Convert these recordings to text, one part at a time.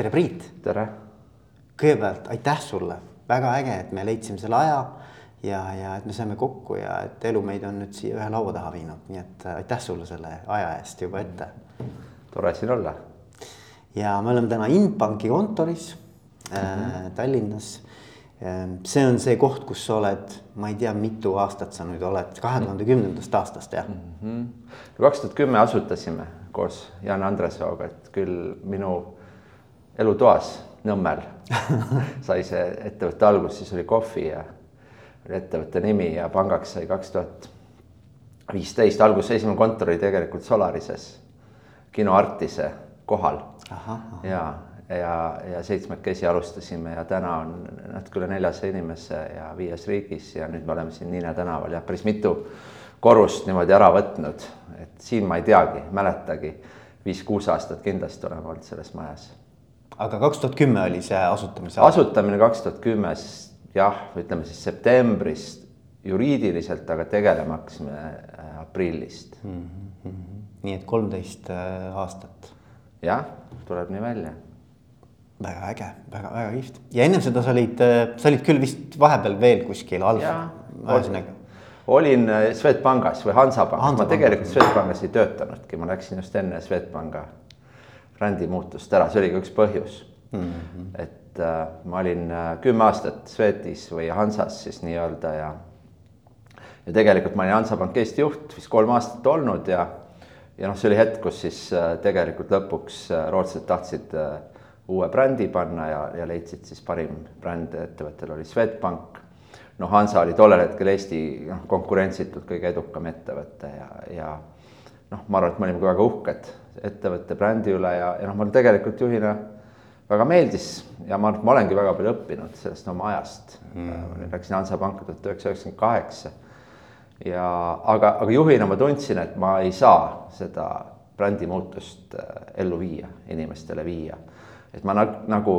tere, Priit. tere. kõigepealt aitäh sulle, väga äge, et me leidsime selle aja ja, ja et me saime kokku ja et elu meid on nüüd siia ühe laua taha viinud, nii et äh, aitäh sulle selle aja eest juba ette. tore siin olla. ja me oleme täna Inbanki kontoris mm -hmm. äh, Tallinnas. see on see koht, kus sa oled, ma ei tea, mitu aastat sa nüüd oled, kahe tuhande kümnendast aastast jah mm -hmm.? kaks tuhat kümme asutasime koos Jaan Andresooga, et küll minu elutoas Nõmmel. Sai see ettevõtte algus, siis oli kohvi ja oli ettevõtte nimi ja pangaks sai kaks tuhat viisteist, alguses esimene kontor oli tegelikult Solarises, kino Artise kohal. ja, ja, ja seitsmekesi alustasime ja täna on natuke üle neljasaja inimese ja viies riigis ja nüüd me oleme siin Niine tänaval ja päris mitu korrust niimoodi ära võtnud, et siin ma ei teagi, mäletagi, viis-kuus aastat kindlasti oleme olnud selles majas aga kaks tuhat kümme oli see asutamise. asutamine kaks tuhat kümme, jah, ütleme siis septembrist juriidiliselt, aga tegelema hakkasime äh, aprillist mm. -hmm. nii et kolmteist äh, aastat. jah, tuleb nii välja. väga äge, väga, väga kihvt ja ennem seda sa olid, äh, sa olid küll vist vahepeal veel kuskil Alfa, ühesõnaga olin Swedbankis või Hansapangas Hansa, ma tegelikult Swedbankis ei töötanudki, ma läksin just enne Swedbanka brändimuutust ära, see oli ka üks põhjus mm. -hmm. et äh, ma olin äh, kümme aastat Swetis või Hansas siis nii-öelda ja ja tegelikult ma olin Hansapank Eesti juht vist kolm aastat olnud ja ja noh, see oli hetk, kus siis äh, tegelikult lõpuks äh, rootslased tahtsid äh, uue brändi panna ja, ja leidsid siis parim bränd ettevõttel oli Swedbank. noh, Hansa oli tollel hetkel Eesti noh, konkurentsitult kõige edukam ettevõte ja, ja noh, ma arvan, et me olime ka väga uhked ettevõtte brändi üle ja, ja noh, mulle tegelikult juhina väga meeldis ja ma ma olengi väga palju õppinud sellest oma ajast. Mm.. Läksin Hansapanka tuhat üheksasada üheksakümmend kaheksa ja aga, aga juhina ma tundsin, et ma ei saa seda brändi muutust äh, ellu viia, inimestele viia. et ma nagu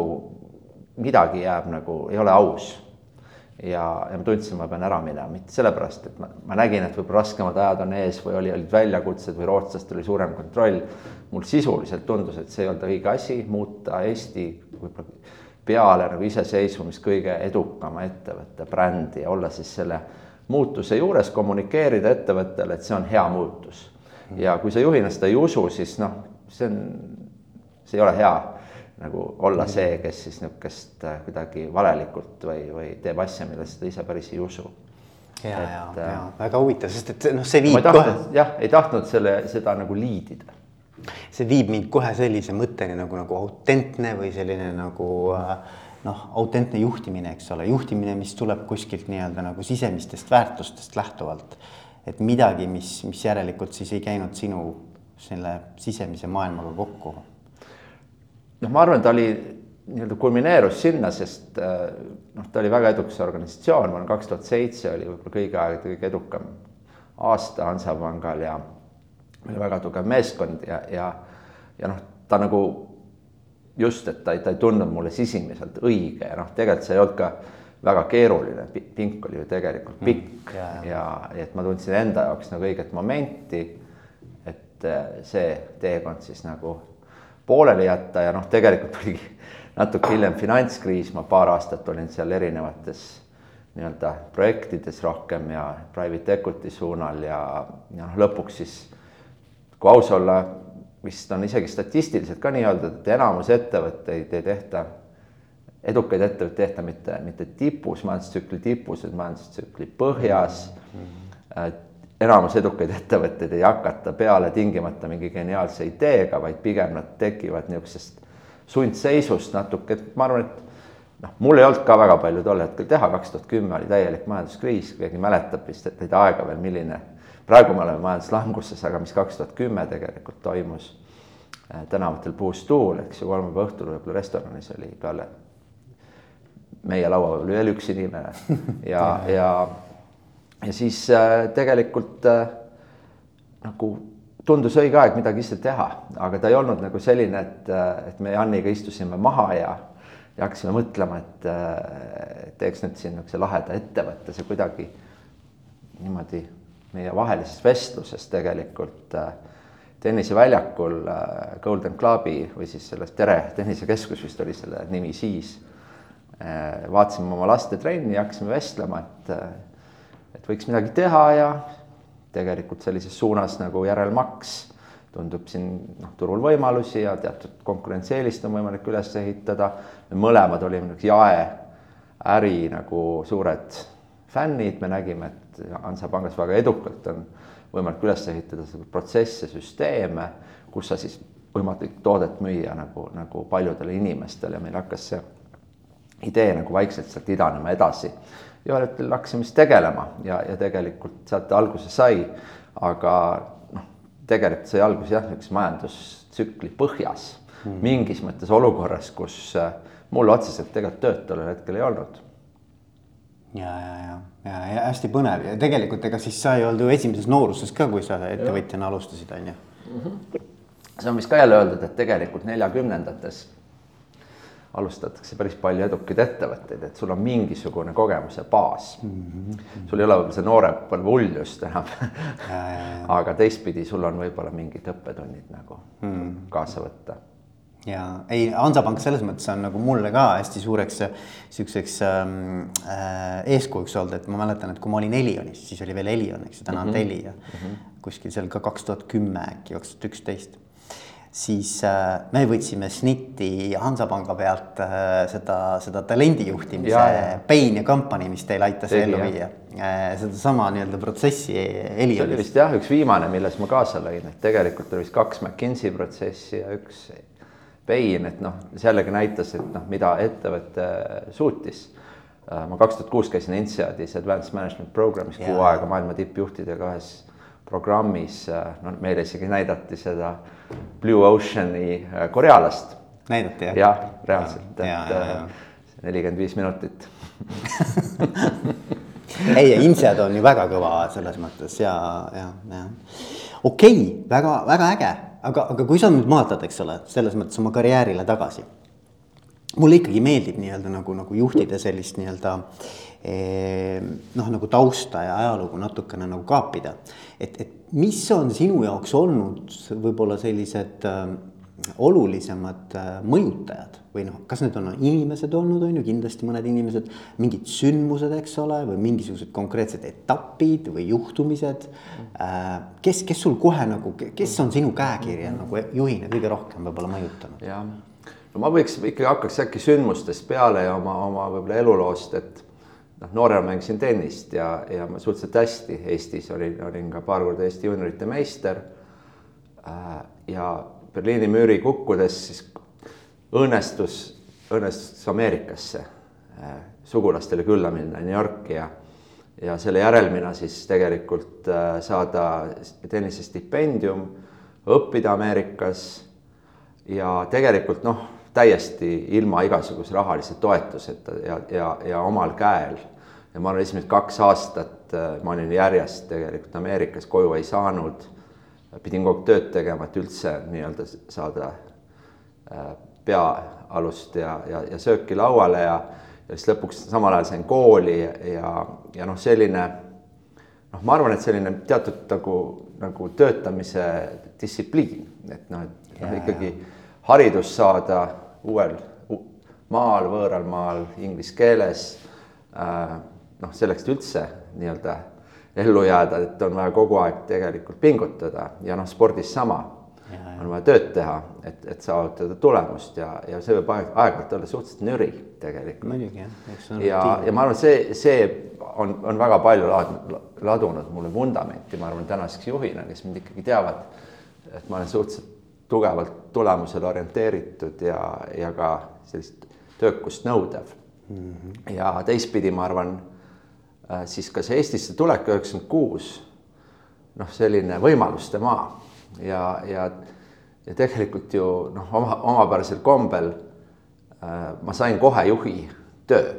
midagi jääb nagu, ei ole aus ja, ja ma tundsin, ma pean ära minema, mitte sellepärast, et ma, ma nägin, et võib-olla raskemad ajad on ees või oli, olid väljakutsed või rootslastel oli suurem kontroll. mul sisuliselt tundus, et see ei olnud õige asi, muuta Eesti võib-olla peale nagu iseseisvumist kõige edukama ettevõtte brändi ja olla siis selle muutuse juures, kommunikeerida ettevõttele, et see on hea muutus. ja kui sa juhina seda ei usu, siis noh, see on, see ei ole hea nagu olla mhm. see, kes siis niisugust äh, kuidagi valelikult või, või teeb asja, millesse ta ise päris ei usu. ja, ja, ja väga huvitav, sest et noh, see viib kohe. jah, ei tahtnud selle, seda nagu liidida. see viib mind kohe sellise mõtteni nagu, nagu autentne või selline nagu äh, noh, autentne juhtimine, eks ole, juhtimine, mis tuleb kuskilt nii-öelda nagu sisemistest väärtustest lähtuvalt. et midagi, mis, mis järelikult siis ei käinud sinu selle sisemise maailmaga kokku noh, ma arvan, ta oli nii-öelda kulmineerus sinna, sest äh, noh, ta oli väga edukas organisatsioon, ma arvan, kaks tuhat seitse oli võib-olla kõigi aegade kõige edukam aasta Hansapangal ja meil oli väga tugev meeskond ja, ja, ja noh, ta nagu just, et ta, ta ei tundnud mulle sisemiselt õige ja noh, tegelikult see ei olnud ka väga keeruline, pink oli ju tegelikult mm, pikk mm, yeah. ja, ja et ma tundsin enda jaoks nagu õiget momenti, et äh, see teekond siis nagu pooleli jätta ja noh, tegelikult oligi natuke hiljem finantskriis, ma paar aastat olin seal erinevates nii-öelda projektides rohkem ja private equity suunal ja, ja noh, lõpuks siis kui aus olla, vist on isegi statistiliselt ka nii-öelda, et enamus ettevõtteid ei tehta, edukaid ettevõtteid ei tehta mitte, mitte tipus, majandustsükli tipus, vaid majandustsükli põhjas mm. -hmm enamus edukaid ettevõtteid ei hakata peale tingimata mingi geniaalse ideega, vaid pigem nad tekivad niisugusest sundseisust natuke, et ma arvan, et noh, mul ei olnud ka väga palju tol hetkel teha, kaks tuhat kümme oli täielik majanduskriis, keegi mäletab vist neid aega veel, milline, praegu me oleme majanduslanguses, aga mis kaks tuhat kümme tegelikult toimus äh, tänavatel puust tuul, eks ju, kolmapäeva õhtul võib-olla restoranis oli peale meie laua peal veel üks inimene. Ja, ja ja siis äh, tegelikult äh, nagu tundus õige aeg midagi ise teha, aga ta ei olnud nagu selline, et, äh, et me Janniga istusime maha ja, ja hakkasime mõtlema, et teeks nüüd siin niisuguse laheda ettevõtte, see kuidagi niimoodi meie vahelises vestluses tegelikult tenniseväljakul Golden Clubi või siis selles Tere tennisekeskus vist oli selle nimi siis. Vaatasime oma laste trenni, hakkasime vestlema, et, et võiks midagi teha ja tegelikult sellises suunas nagu järelmaks tundub siin noh, turul võimalusi ja teatud konkurentsieelist on võimalik üles ehitada. me mõlemad olime nagu jaeäri nagu suured fännid, me nägime, et Hansapangas väga edukalt on võimalik üles ehitada protsesse, süsteeme, kus sa siis võimalik toodet müüa nagu, nagu paljudele inimestele ja meil hakkas see idee nagu vaikselt sealt idanema edasi. Ja ühel hetkel hakkasime siis tegelema ja, ja tegelikult sealt alguse sai, aga noh, tegelikult sai alguse jah, niisuguse majandustsükli põhjas mm. mingis mõttes olukorras, kus äh, mul otseselt tegelikult tööd tollel hetkel ei olnud ja, ja, ja, ja, ja hästi põnev ja tegelikult ega siis sa ei olnud ju esimeses nooruses ka, kui sa ettevõtjana alustasid, on ju. Mhm. see on vist ka jälle öeldud, et tegelikult neljakümnendates alustatakse päris palju edukaid ettevõtteid, et sul on mingisugune kogemuse baas mm. -hmm. sul ei ole võib-olla see noorepõlve uljust enam aga teistpidi, sul on võib-olla mingid õppetunnid nagu mm -hmm. kaasa võtta ja ei, Hansapank selles mõttes on nagu mulle ka hästi suureks siukseks ähm, äh, eeskujuks olnud, et ma mäletan, et kui ma olin Elionis, siis oli veel Elion, eks ju, täna on mm -hmm. Telia mm. -hmm. kuskil seal ka kaks tuhat kümme äkki, kaks tuhat üksteist. Siis äh, me võtsime SNIT-i Hansapanga pealt äh, seda, seda talendijuhtimise ja, Bain ja Company, mis teil aitas ellu viia äh,. sedasama nii-öelda protsessi Elionis. see oli vist jah, üks viimane, milles ma kaasa lõin, et tegelikult oli vist kaks McKinsey protsessi ja üks Bain, et noh, see jällegi näitas, et noh, mida ettevõte suutis. Äh, ma kaks tuhat kuus käisin INSEAD-is Advanced Management Programmis kuu aega maailma tippjuhtidega ühes programmis, äh, no meile isegi näidati seda Blue Oceani äh, korealast. näidati jah? jah, reaalselt, et nelikümmend viis minutit ei, INSEAD on ju väga kõva selles mõttes ja, ja, ja okei okay,, väga, väga äge aga, aga kui sa nüüd vaatad, eks ole, selles mõttes oma karjäärile tagasi. mulle ikkagi meeldib nii-öelda nagu, nagu juhtida sellist nii-öelda eh, noh, nagu tausta ja ajalugu natukene nagu kaapida. et, et mis on sinu jaoks olnud võib-olla sellised äh, olulisemad äh, mõjutajad või noh, kas need on inimesed olnud, on ju, kindlasti mõned inimesed, mingid sündmused, eks ole, või mingisugused konkreetsed etapid või juhtumised. Äh, kes, kes sul kohe nagu, kes on sinu käekirja nagu juhina kõige rohkem võib-olla mõjutanud? jah, no ma võiks ikkagi hakkaks äkki sündmustest peale ja oma, oma võib-olla eluloost, et noh, noorena mängisin tennist ja, ja ma suhteliselt hästi Eestis olin, olin ka paar korda Eesti juuniorite meister. Äh, ja Berliini müüri kukkudes siis õnnestus, õnnestus Ameerikasse äh, sugulastele külla minna New Yorki ja ja selle järelmina siis tegelikult äh, saada tennisestipendium, õppida Ameerikas ja tegelikult noh, täiesti ilma igasuguse rahalise toetuseta ja, ja, ja omal käel. ja ma olen esimesed kaks aastat, äh, ma olin järjest tegelikult Ameerikas, koju ei saanud. pidin kogu aeg tööd tegema, et üldse nii-öelda saada peaalust ja, ja, ja sööki lauale ja, ja siis lõpuks samal ajal sain kooli ja, ja noh, selline noh, ma arvan, et selline teatud nagu, nagu töötamise distsipliin, et noh, et noh, ikkagi haridust saada uuel maal, võõral maal, inglise keeles äh,. noh, selleks üldse nii-öelda ellu jääda, et on vaja kogu aeg tegelikult pingutada ja noh, spordis sama on vaja tööd teha, et, et saavutada tulemust ja, ja see võib aeg, aeg-ajalt olla suhteliselt nüri tegelikult. muidugi jah. ja, ja ma arvan, see, see on, on väga palju laad, ladunud mulle vundamenti, ma arvan, tänaseks juhina, kes mind ikkagi teavad, et ma olen suhteliselt tugevalt tulemusele orienteeritud ja, ja ka sellist töökust nõudev mm. -hmm. ja teistpidi, ma arvan, äh, siis ka see Eestisse tulek üheksakümmend kuus, noh, selline võimaluste maa ja, ja ja tegelikult ju noh, oma, omapärasel kombel äh, ma sain kohe juhi töö.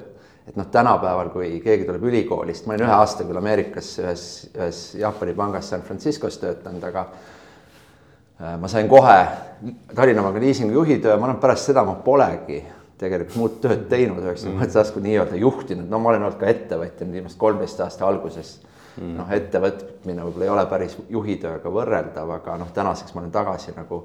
et noh, tänapäeval, kui keegi tuleb ülikoolist, ma olin ühe aasta küll Ameerikas ühes, ühes Jaapani pangas San Franciscos töötanud, aga ma sain kohe Tallinna Magnesiumi juhi töö, ma arvan, pärast seda ma polegi tegelikult muud tööd teinud, üheksakümne mm. mõttes tasku nii-öelda juhtinud, no ma olen olnud ka ettevõtja nüüd viimased kolmteist aasta alguses mm. noh, ettevõtmine võib-olla ei ole päris juhitööga võrreldav, aga noh, tänaseks ma olen tagasi nagu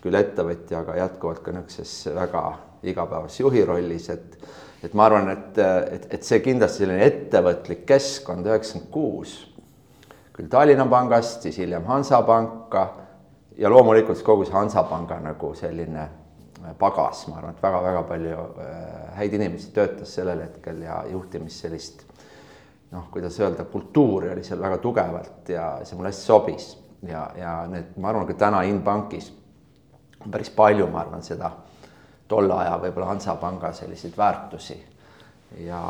küll ettevõtja, aga jätkuvalt ka niisuguses väga igapäevases juhi rollis, et et ma arvan, et, et, et see kindlasti selline ettevõtlik keskkond üheksakümmend kuus, küll Tallinna Pangast, siis hiljem Hansapanka ja loomulikult kogu see Hansapanga nagu selline pagas, ma arvan, et väga-väga palju äh, häid inimesi töötas sellel hetkel ja juhtimist sellist noh, kuidas öelda, kultuuri oli seal väga tugevalt ja see mulle hästi sobis. Ja, ja need, ma arvan, ka täna Inbankis on päris palju, ma arvan, seda tolle aja võib-olla Hansapanga selliseid väärtusi. Ja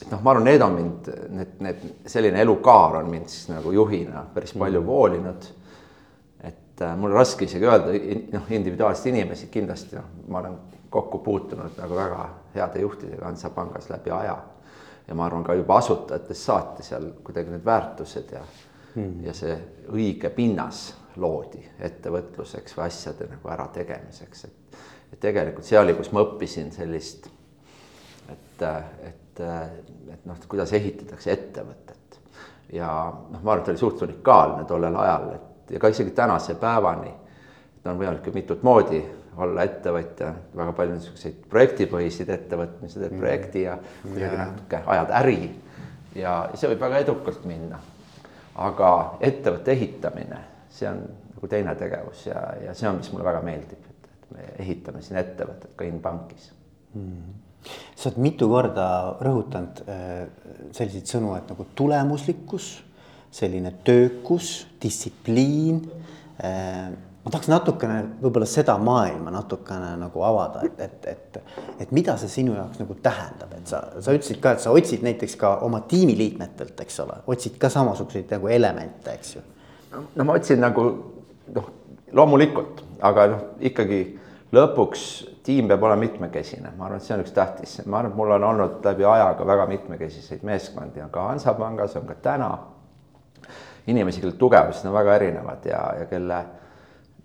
et noh, ma arvan, need on mind, need, need selline elukaar on mind siis nagu juhina päris palju mm. voolinud et äh, mul raske isegi öelda, noh, individuaalseid inimesi kindlasti noh, ma olen kokku puutunud nagu väga heade juhtidega Hansapangas läbi aja. ja ma arvan ka juba asutajatest saati seal kuidagi need väärtused ja hmm. ja see õige pinnas loodi ettevõtluseks või asjade nagu ärategemiseks, et et tegelikult see oli, kus ma õppisin sellist, et, et, et noh, kuidas ehitatakse ettevõtet ja noh, ma arvan, et oli suht unikaalne tollel ajal, et ja ka isegi tänase päevani on võimalik ju mitut moodi olla ettevõtja, väga palju niisuguseid projektipõhiseid ettevõtmisi, teed mm. projekti ja kuidagi natuke ajad äri. Ja see võib väga edukalt minna. aga ettevõtte ehitamine, see on nagu teine tegevus ja, ja see on, mis mulle väga meeldib, et, et me ehitame siin ettevõtet ka Inbankis. Mm. Sa oled mitu korda rõhutanud äh, selliseid sõnu, et nagu tulemuslikkus selline töökus, distsipliin. Äh, ma tahaks natukene võib-olla seda maailma natukene nagu avada, et, et, et, et mida see sinu jaoks nagu tähendab, et sa, sa ütlesid ka, et sa otsid näiteks ka oma tiimiliikmetelt, eks ole, otsid ka samasuguseid nagu elemente, eks ju. no ma otsin nagu noh, loomulikult, aga noh, ikkagi lõpuks tiim peab olema mitmekesine, ma arvan, et see on üks tähtis, ma arvan, et mul on olnud läbi ajaga väga mitmekesiseid meeskondi, on ka Hansapangas, on ka täna inimesi, kelle tugevused on väga erinevad ja, ja kelle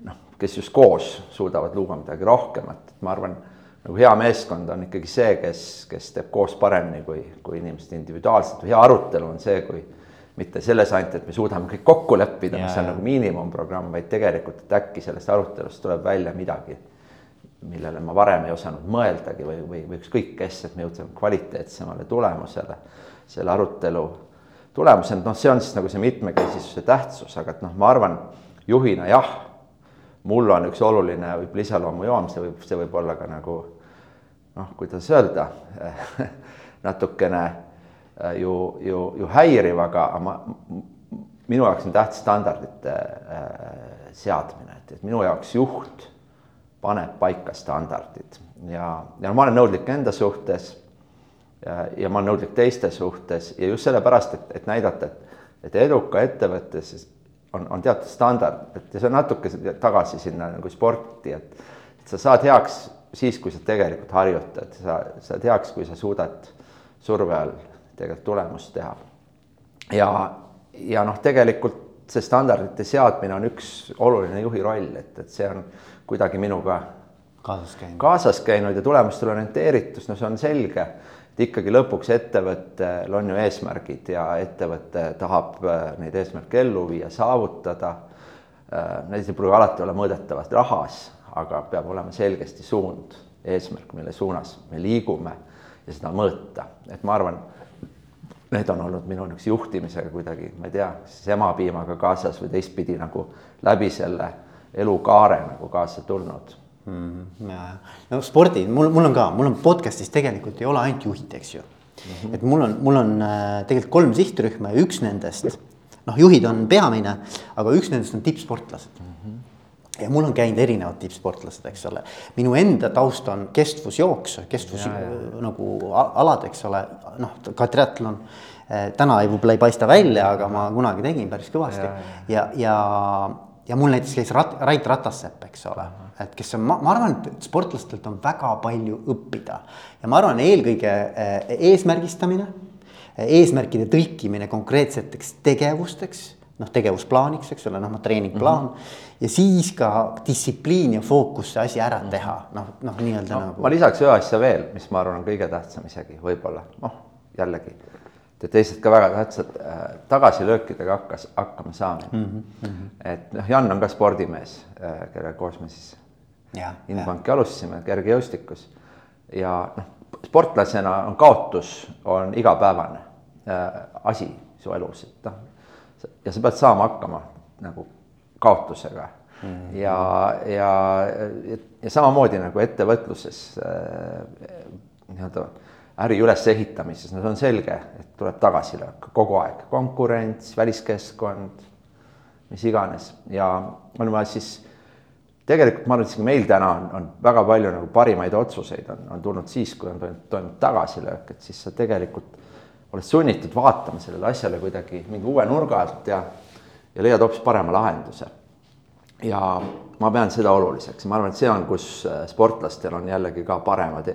noh, kes just koos suudavad luua midagi rohkemat, et ma arvan, nagu hea meeskond on ikkagi see, kes, kes teeb koos paremini kui, kui inimesed individuaalselt. Või hea arutelu on see, kui mitte selles ainult, et me suudame kõik kokku leppida, mis on nagu miinimumprogramm, vaid tegelikult, et äkki sellest arutelust tuleb välja midagi, millele ma varem ei osanud mõeldagi või, või, või ükskõik kes, et me jõudsime kvaliteetsemale tulemusele selle arutelu tulemusena, noh, see on siis nagu see mitmekesisuse tähtsus, aga et noh, ma arvan juhina jah, mul on üks oluline võib-olla iseloomujoon, see võib, see võib olla ka nagu noh, kuidas öelda natukene äh, ju, ju, ju häiriv, aga ma, minu jaoks on tähtis standardite äh, seadmine, et, et minu jaoks juht paneb paika standardid. Ja, ja ma olen nõudlik enda suhtes ja, ja ma olen nõudlik teiste suhtes ja just sellepärast, et, et näidata, et, et eduka ettevõttes on, on teatud standard, et ja see on natuke tagasi sinna nagu sporti, et, et sa saad heaks siis, kui sa tegelikult harjutad, sa saad heaks, kui sa suudad surve all tegelikult tulemust teha. ja, ja noh, tegelikult see standardite seadmine on üks oluline juhi roll, et, et see on kuidagi minuga kaasas käinud, kaasas käinud ja tulemustele orienteeritus, no see on selge et ikkagi lõpuks ettevõttel on ju eesmärgid ja ettevõte tahab äh, neid eesmärke ellu viia, saavutada. Äh, need ei pruugi alati olla mõõdetavad rahas, aga peab olema selgesti suund, eesmärk, mille suunas me liigume ja seda mõõta, et ma arvan, need on olnud minu niisuguse juhtimisega kuidagi, ma ei tea, siis emapiimaga kaasas või teistpidi nagu läbi selle elukaare nagu kaasa tulnud mm. -hmm. no spordi, mul, mul on ka, mul on podcast'is tegelikult ei ole ainult juhid, eks ju mm. -hmm. et mul on, mul on äh, tegelikult kolm sihtrühma ja üks nendest, noh, juhid on peamine, aga üks nendest on tippsportlased mm. -hmm ja mul on käinud erinevad tippsportlased, eks ole, minu enda taust on kestvusjooks, kestvus ja, ja. nagu alad, eks ole, noh, ka triatlon äh, täna võib-olla ei paista välja, aga ma kunagi tegin päris kõvasti ja, ja, ja, ja, ja mul näiteks käis Rat, Rait Ratassepp, eks ole, et kes on, ma arvan, et sportlastelt on väga palju õppida ja ma arvan, eelkõige eh, eesmärgistamine, eesmärkide tõlkimine konkreetseteks tegevusteks, noh, tegevusplaaniks, eks ole, noh, treeningplaan mm. -hmm. ja siis ka distsipliin ja fookus see asi ära teha, noh, noh, nii-öelda no, nagu. ma lisaks ühe asja veel, mis ma arvan, on kõige tähtsam isegi võib-olla, noh, jällegi ja teised ka väga tähtsad äh, tagasilöökidega hakkas hakkama saamine mm. -hmm. et noh, Jan on ka spordimees, kellega koos me siis Inbanki alustasime kergejõustikus ja noh, sportlasena on kaotus on igapäevane äh, asi su elus, et noh, ja sa pead saama hakkama nagu kaotusega mm. -hmm. ja, ja, ja samamoodi nagu ettevõtluses äh, nii-öelda äri ülesehitamises, no see on selge, et tuleb tagasilöök. Kogu aeg, konkurents, väliskeskkond, mis iganes. Ja on vaja siis tegelikult ma arvan, et isegi meil täna on, on väga palju nagu parimaid otsuseid on, on tulnud siis, kui on toimunud tagasilöök, et siis sa tegelikult oled sunnitud vaatama sellele asjale kuidagi mingi uue nurga alt ja, ja leiad hoopis parema lahenduse. ja ma pean seda oluliseks, ma arvan, et see on, kus sportlastel on jällegi ka paremad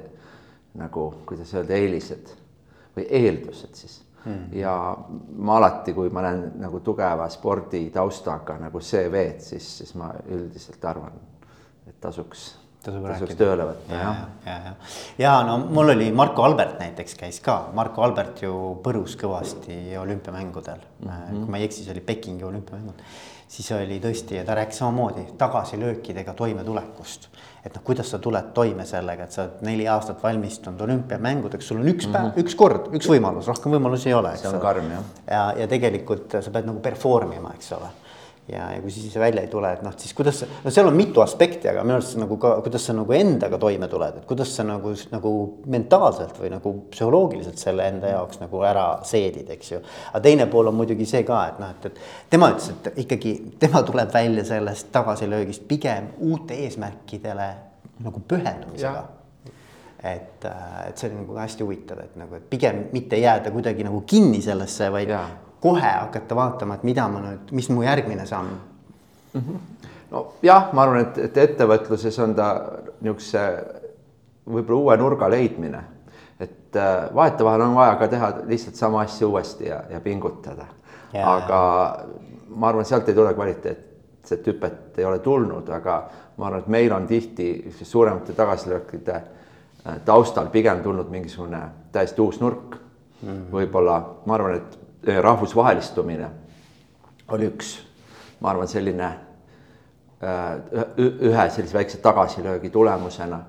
nagu kuidas öelda, eelised või eeldused siis mm. ja ma alati, kui ma näen nagu tugeva sporditaustaga nagu CV-d, siis, siis ma üldiselt arvan, et tasuks tasub, tasuks tööle võtta, jah. ja, ja, ja no mul oli Marko Albert näiteks käis ka, Marko Albert ju põrus kõvasti olümpiamängudel mm. -hmm. kui ma ei eksi, see oli Pekingi olümpiamängud siis oli tõesti ja ta rääkis samamoodi tagasilöökidega toimetulekust. et noh, kuidas sa tuled toime sellega, et sa oled neli aastat valmistunud olümpiamängudeks, sul on üks päev mm, -hmm. üks kord, üks võimalus, rohkem võimalusi ei ole. see on karm jah. ja, ja tegelikult sa pead nagu perform ima, eks ole ja, ja kui siis välja ei tule, et noh, siis kuidas, no seal on mitu aspekti, aga minu arust nagu ka, kuidas sa nagu endaga toime tuled, et kuidas sa nagu, nagu mentaalselt või nagu psühholoogiliselt selle enda jaoks nagu ära seedid, eks ju. aga teine pool on muidugi see ka, et noh, et, et tema ütles, et ikkagi tema tuleb välja sellest tagasilöögist pigem uute eesmärkidele nagu pühendumisega. Et, et see oli nagu hästi huvitav, et nagu, et pigem mitte jääda kuidagi nagu kinni sellesse, vaid ja kohe hakata vaatama, et mida ma nüüd, mis mu järgmine samm mm. -hmm. nojah, ma arvan, et, et ettevõtluses on ta niisuguse võib-olla uue nurga leidmine, et äh, vahetevahel on vaja ka teha lihtsalt sama asja uuesti ja, ja pingutada. aga ma arvan, sealt ei tule kvaliteetset hüpet ei ole tulnud, aga ma arvan, et meil on tihti suuremate tagasilöökide äh, taustal pigem tulnud mingisugune täiesti uus nurk mm -hmm.. võib-olla ma arvan, et rahvusvahelistumine oli üks, ma arvan, selline äh, ühe sellise väikse tagasilöögi tulemusena.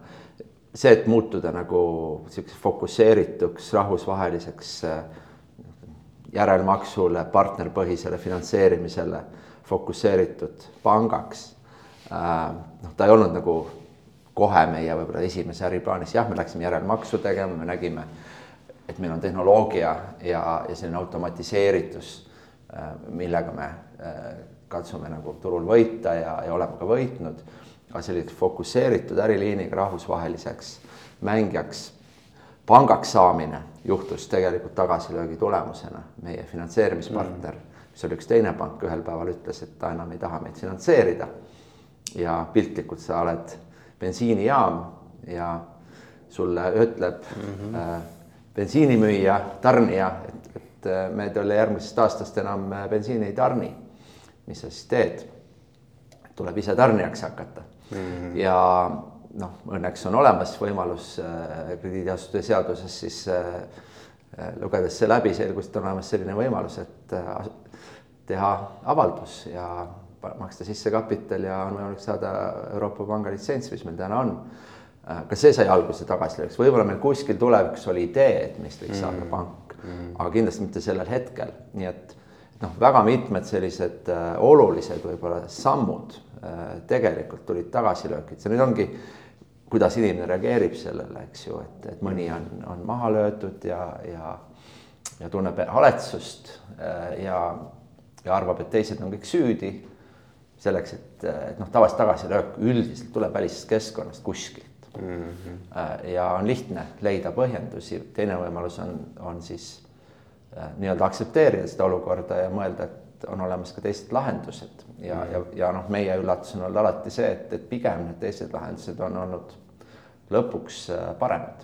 see, et muutuda nagu sihukeseks fokusseerituks rahvusvaheliseks äh, järelmaksule, partnerpõhisele finantseerimisele fokusseeritud pangaks. noh, ta ei olnud nagu kohe meie võib-olla esimese äriplaanis, jah, me läksime järelmaksu tegema, me nägime et meil on tehnoloogia ja, ja selline automatiseeritus, äh, millega me äh, katsume nagu turul võita ja, ja oleme ka võitnud. aga selliseks fokusseeritud äriliiniga rahvusvaheliseks mängijaks, pangaks saamine juhtus tegelikult tagasilöögi tulemusena. meie finantseerimispartner mm., mis oli üks teine pank, ühel päeval ütles, et ta enam ei taha meid finantseerida. ja piltlikult sa oled bensiinijaam ja sulle ütleb mm -hmm. äh, bensiinimüüja, tarnija, et, et äh, me talle järgmisest aastast enam äh, bensiini ei tarni. mis sa siis teed? tuleb ise tarnijaks hakata mm. -hmm. ja noh, õnneks on olemas võimalus äh, krediidiasutuse seaduses siis lugedes see läbi, selgus, et on olemas selline võimalus, et teha avaldus ja maksta sisse kapital ja on võimalik saada Euroopa Panga litsents, mis meil täna on Äh, ka see sai alguse tagasilööks, võib-olla meil kuskil tulevikus oli idee, et meist võiks saada mm. pank mm., aga kindlasti mitte sellel hetkel, nii et noh, väga mitmed sellised äh, olulised võib-olla sammud äh, tegelikult tulid tagasilöögid, see nüüd ongi, kuidas inimene reageerib sellele, eks ju, et, et mõni on, on maha löödud ja, ja ja tunneb haletsust äh, ja, ja arvab, et teised on kõik süüdi. selleks, et, et noh, tavaliselt tagasilöök üldiselt tuleb välisest keskkonnast kuskilt mm. -hmm. ja on lihtne leida põhjendusi, teine võimalus on, on siis äh, nii-öelda aktsepteerida seda olukorda ja mõelda, et on olemas ka teised lahendused ja mm, -hmm. ja, ja noh, meie üllatus on olnud alati see, et, et pigem need teised lahendused on olnud lõpuks äh, paremad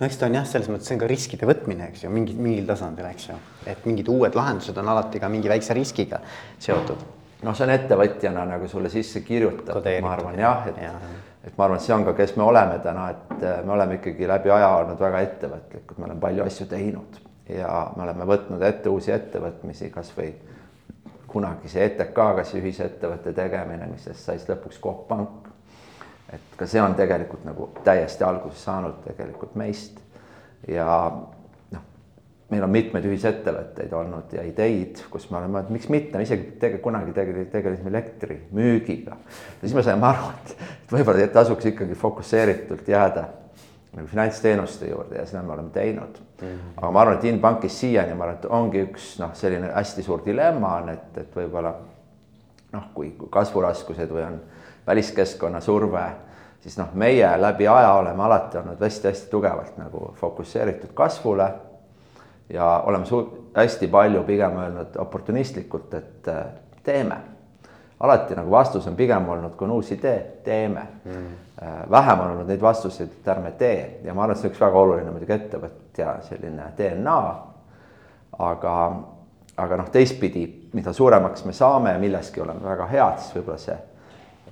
no eks ta on jah, selles mõttes see on ka riskide võtmine, eks ju, mingi mingil tasandil, eks ju, et mingid uued lahendused on alati ka mingi väikse riskiga seotud. noh, see on ettevõtjana nagu sulle sisse kirjutatud, ma arvan jah, et ja et ma arvan, et see on ka, kes me oleme täna, et äh, me oleme ikkagi läbi aja olnud väga ettevõtlikud, me oleme palju asju teinud ja me oleme võtnud ette uusi ettevõtmisi, kasvõi kunagise ETK-ga see ühisettevõtte tegemine, millest sai siis lõpuks Coop Pank. et ka see on tegelikult nagu täiesti alguse saanud tegelikult meist ja meil on mitmeid ühisettevõtteid olnud ja ideid, kus me oleme, et miks mitte, isegi tege, kunagi tege, tegelesime elektrimüügiga. ja siis me saime aru, et, et võib-olla tasuks ikkagi fokusseeritult jääda nagu finantsteenuste juurde ja seda me oleme teinud mm. -hmm. aga ma arvan, et Inbankis siiani ma arvan, et ongi üks noh, selline hästi suur dilemma on, et, et võib-olla noh, kui kasvuraskused või on väliskeskkonna surve, siis noh, meie läbi aja oleme alati olnud hästi-hästi tugevalt nagu fokusseeritud kasvule ja oleme hästi palju pigem öelnud oportunistlikult, et teeme alati nagu vastus on pigem olnud, kui on uus idee, teeme mm.. vähem on olnud neid vastuseid, et ärme tee ja ma arvan, et see on üks väga oluline muidugi ettevõtja selline DNA. aga, aga noh, teistpidi, mida suuremaks me saame ja milleski oleme väga head, siis võib-olla see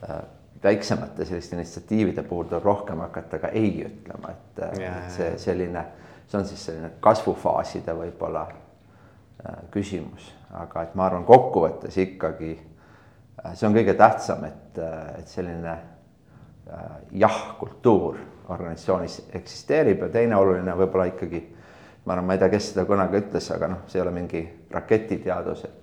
äh, väiksemate selliste initsiatiivide puhul tuleb rohkem hakata ka ei ütlema, et yeah. see selline, see on siis selline kasvufaaside võib-olla äh, küsimus, aga et ma arvan, kokkuvõttes ikkagi Äh, see on kõige tähtsam, et, äh, et selline jah-kultuur organisatsioonis eksisteerib ja teine oluline võib-olla ikkagi, ma arvan, ma ei tea, kes seda kunagi ütles, aga noh, see ei ole mingi raketiteadus, et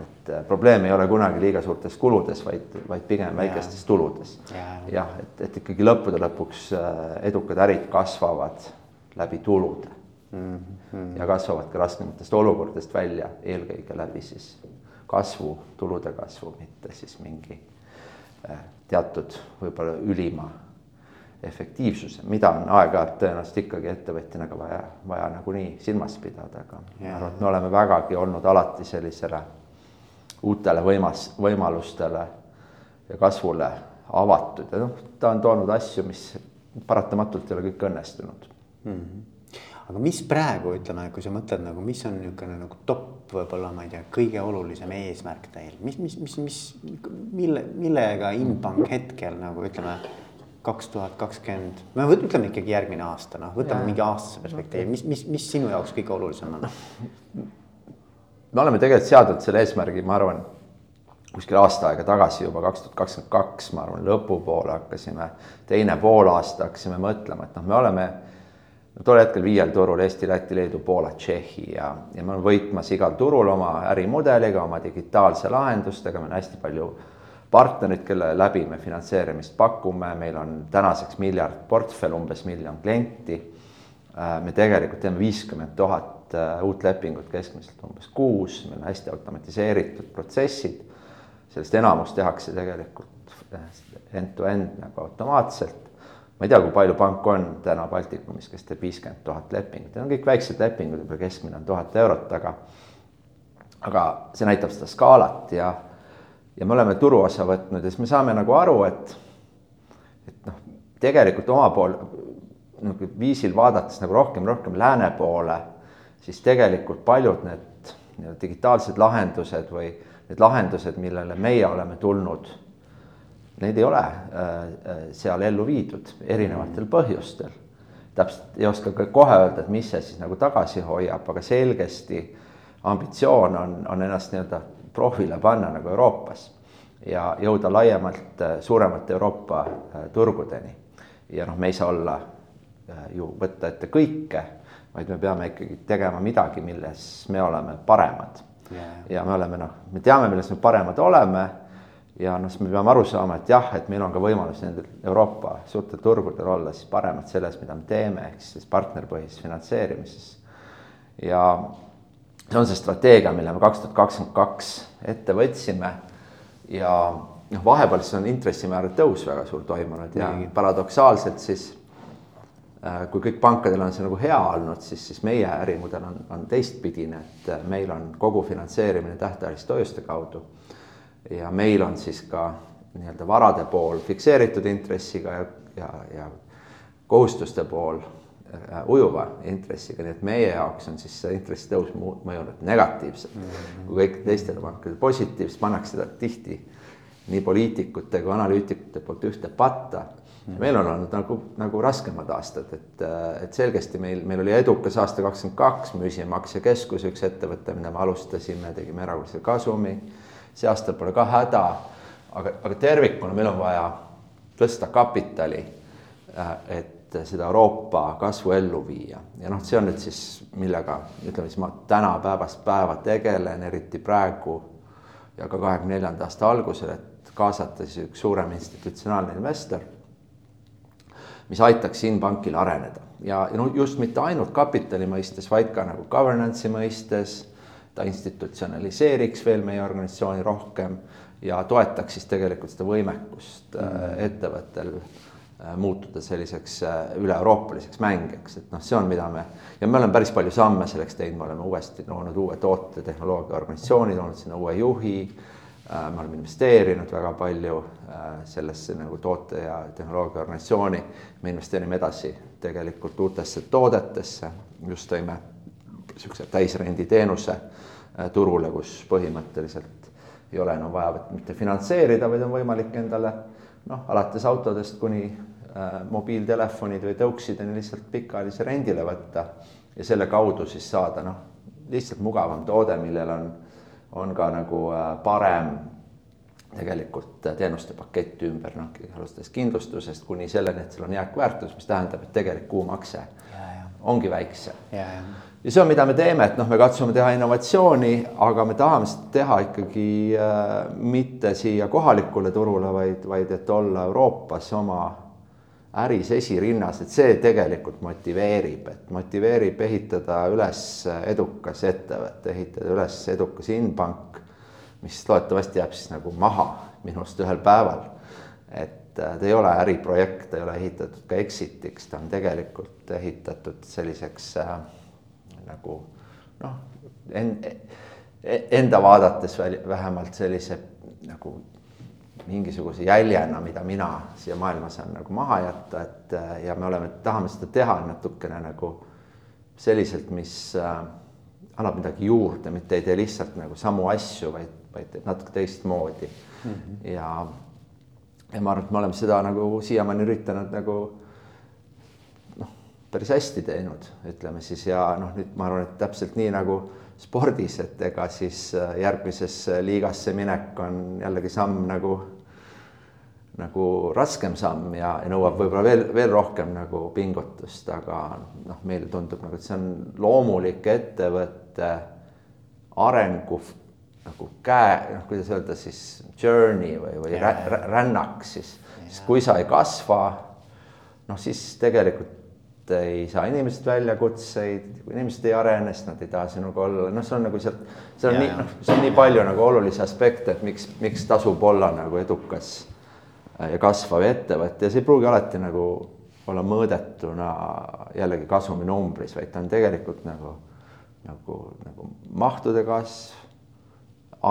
et probleem ei ole kunagi liiga suurtes kuludes, vaid, vaid pigem väikestes tuludes. jah, et, et ikkagi lõppude lõpuks edukad ärid kasvavad läbi tulude mm. -hmm. ja kasvavad ka raskematest olukordadest välja, eelkõige läbi siis kasvu, tulude kasvu, mitte siis mingi äh, teatud võib-olla ülima efektiivsuse, mida on aeg-ajalt tõenäoliselt ikkagi ettevõtjana ka vaja, vaja nagunii silmas pidada, aga ma arvan, et me oleme vägagi olnud alati sellisele uutele võimas, võimalustele ja kasvule avatud ja noh, ta on toonud asju, mis paratamatult ei ole kõik õnnestunud mm. -hmm aga mis praegu ütleme, kui sa mõtled nagu, mis on niisugune nagu top võib-olla, ma ei tea, kõige olulisem eesmärk teil, mis, mis, mis, mis, mille, millega Inbank hetkel nagu ütleme kaks tuhat kakskümmend, me ütleme ikkagi järgmine aasta, noh, võtame ja. mingi aastase perspektiivi, mis, mis, mis sinu jaoks kõige olulisem on? me oleme tegelikult seadnud selle eesmärgi, ma arvan, kuskil aasta aega tagasi juba kaks tuhat kakskümmend kaks, ma arvan, lõpupoole hakkasime, teine poolaasta hakkasime mõtlema, et noh, me oleme tol hetkel viiel turul Eesti, Läti, Leedu, Poola, Tšehhi ja, ja me oleme võitmas igal turul oma ärimudeliga, oma digitaalse lahendustega, meil on hästi palju partnerid, kelle läbi me finantseerimist pakume, meil on tänaseks miljard portfell, umbes miljon klienti. Äh, me tegelikult teeme viiskümmend tuhat äh, uut lepingut keskmiselt umbes kuus, meil on hästi automatiseeritud protsessid. sellest enamus tehakse tegelikult äh, end-to-end nagu automaatselt ma ei tea, kui palju pank on täna Baltikumis, kes teeb viiskümmend tuhat lepingut, need on kõik väiksed lepingud, võib-olla keskmine on tuhat eurot, aga aga see näitab seda skaalat ja, ja me oleme turuosa võtnud ja siis me saame nagu aru, et et noh, tegelikult oma pool nagu viisil vaadates nagu rohkem, rohkem lääne poole, siis tegelikult paljud need nii-öelda digitaalsed lahendused või need lahendused, millele meie oleme tulnud neid ei ole äh, äh, seal ellu viidud erinevatel põhjustel. täpselt ei oska ka kohe öelda, et mis see siis nagu tagasi hoiab, aga selgesti ambitsioon on, on ennast nii-öelda proovile panna nagu Euroopas ja jõuda laiemalt äh, suuremate Euroopa turgudeni. ja noh, me ei saa olla ju võtta ette kõike, vaid me peame ikkagi tegema midagi, milles me oleme paremad yeah.. ja me oleme noh, me teame, milles me paremad oleme ja noh, siis me peame aru saama, et jah, et meil on ka võimalus nendel Euroopa suurtel turgudel olla siis paremad selles, mida me teeme, ehk siis partnerpõhises finantseerimises. ja see on see strateegia, mille me kaks tuhat kakskümmend kaks ette võtsime ja noh, vahepeal siis on intressimäärade tõus väga suur toimunud ja mm. paradoksaalselt siis äh, kui kõik pankadel on see nagu hea olnud, siis, siis meie ärimudel on, on teistpidine, et meil on kogu finantseerimine tähtajaliste hoiuste kaudu ja meil on siis ka nii-öelda varade pool fikseeritud intressiga ja, ja, ja kohustuste pool äh, ujuva intressiga, nii et meie jaoks on siis see intressitõus mõjunud negatiivselt mm. -hmm. kui kõik teistele pankadele positiivselt, pannakse seda tihti nii poliitikute kui analüütikute poolt ühte patta. meil on olnud nagu, nagu raskemad aastad, et, et selgesti meil, meil oli edukas aasta kakskümmend kaks, müüsime aktsiakeskus, üks ettevõte, mida me alustasime, tegime erakorralise kasumi. See aasta pole ka häda, aga, aga tervikuna meil on vaja tõsta kapitali, et seda Euroopa kasvu ellu viia. Ja noh, see on nüüd siis, millega ütleme siis ma täna päevast päeva tegelen, eriti praegu ja ka kahekümne neljanda aasta algusel, et kaasata siis üks suurem institutsionaalne investor, mis aitaks Inbankil areneda. Ja no just mitte ainult kapitali mõistes, vaid ka nagu governance'i mõistes, ta institutsionaliseeriks veel meie organisatsiooni rohkem ja toetaks siis tegelikult seda võimekust mm. ettevõttel Äh, muutuda selliseks äh, üle-euroopaliseks mängijaks, et noh, see on, mida me ja me oleme päris palju samme selleks teinud, me oleme uuesti loonud uue tootetehnoloogia organisatsiooni, toonud sinna uue juhi. Me oleme investeerinud väga palju sellesse nagu toote ja tehnoloogia organisatsiooni. me investeerime edasi tegelikult uutesse toodetesse, just tõime niisuguse täisrenditeenuse turule, kus põhimõtteliselt ei ole enam vaja mitte finantseerida, vaid on võimalik endale noh, alates autodest kuni Äh, mobiiltelefonid või tõuksideni lihtsalt pikaajalise rendile võtta ja selle kaudu siis saada noh, lihtsalt mugavam toode, millel on, on ka nagu äh, parem tegelikult teenuste pakett ümber, noh, alustades kindlustusest kuni selleni, et seal on jääkväärtus, mis tähendab, et tegelik kuumakse ongi väiksem. Ja see on, mida me teeme, et noh, me katsume teha innovatsiooni, aga me tahame seda teha ikkagi äh, mitte siia kohalikule turule, vaid, vaid et olla Euroopas oma äris esirinnas, et see tegelikult motiveerib, et motiveerib ehitada üles edukas ettevõte, ehitada üles edukas inbank, mis loodetavasti jääb siis nagu maha minust ühel päeval. et äh, ta ei ole äriprojekt, ta ei ole ehitatud ka exit'iks, ta on tegelikult ehitatud selliseks äh, nagu noh, e-, enda vaadates vähemalt sellise nagu mingisuguse jäljena, mida mina siia maailma saan nagu maha jätta, et äh, ja me oleme, tahame seda teha natukene nagu selliselt, mis äh, annab midagi juurde, mitte ei tee lihtsalt nagu samu asju, vaid, vaid natuke teistmoodi mm. -hmm. ja, ja ma arvan, et me oleme seda nagu siiamaani üritanud nagu noh, päris hästi teinud, ütleme siis ja noh, nüüd ma arvan, et täpselt nii nagu spordis, et ega siis äh, järgmisesse liigasse minek on jällegi samm nagu nagu raskem samm ja, ja nõuab võib-olla veel, veel rohkem nagu pingutust, aga noh, meile tundub nagu, et see on loomulik ettevõtte arengu nagu käe, noh, kuidas öelda siis journey või, või rännak siis. Siis kui sa ei kasva, noh, siis tegelikult ei saa inimesed väljakutseid, kui inimesed ei arene, siis nad ei taha sinuga olla, noh, see on nagu sealt, seal on nii, noh, see on nii palju nagu olulisi aspekte, et miks, miks tasub olla nagu edukas ja kasvav ettevõte ja see ei pruugi alati nagu olla mõõdetuna jällegi kasuminumbris, vaid ta on tegelikult nagu, nagu, nagu mahtude kasv,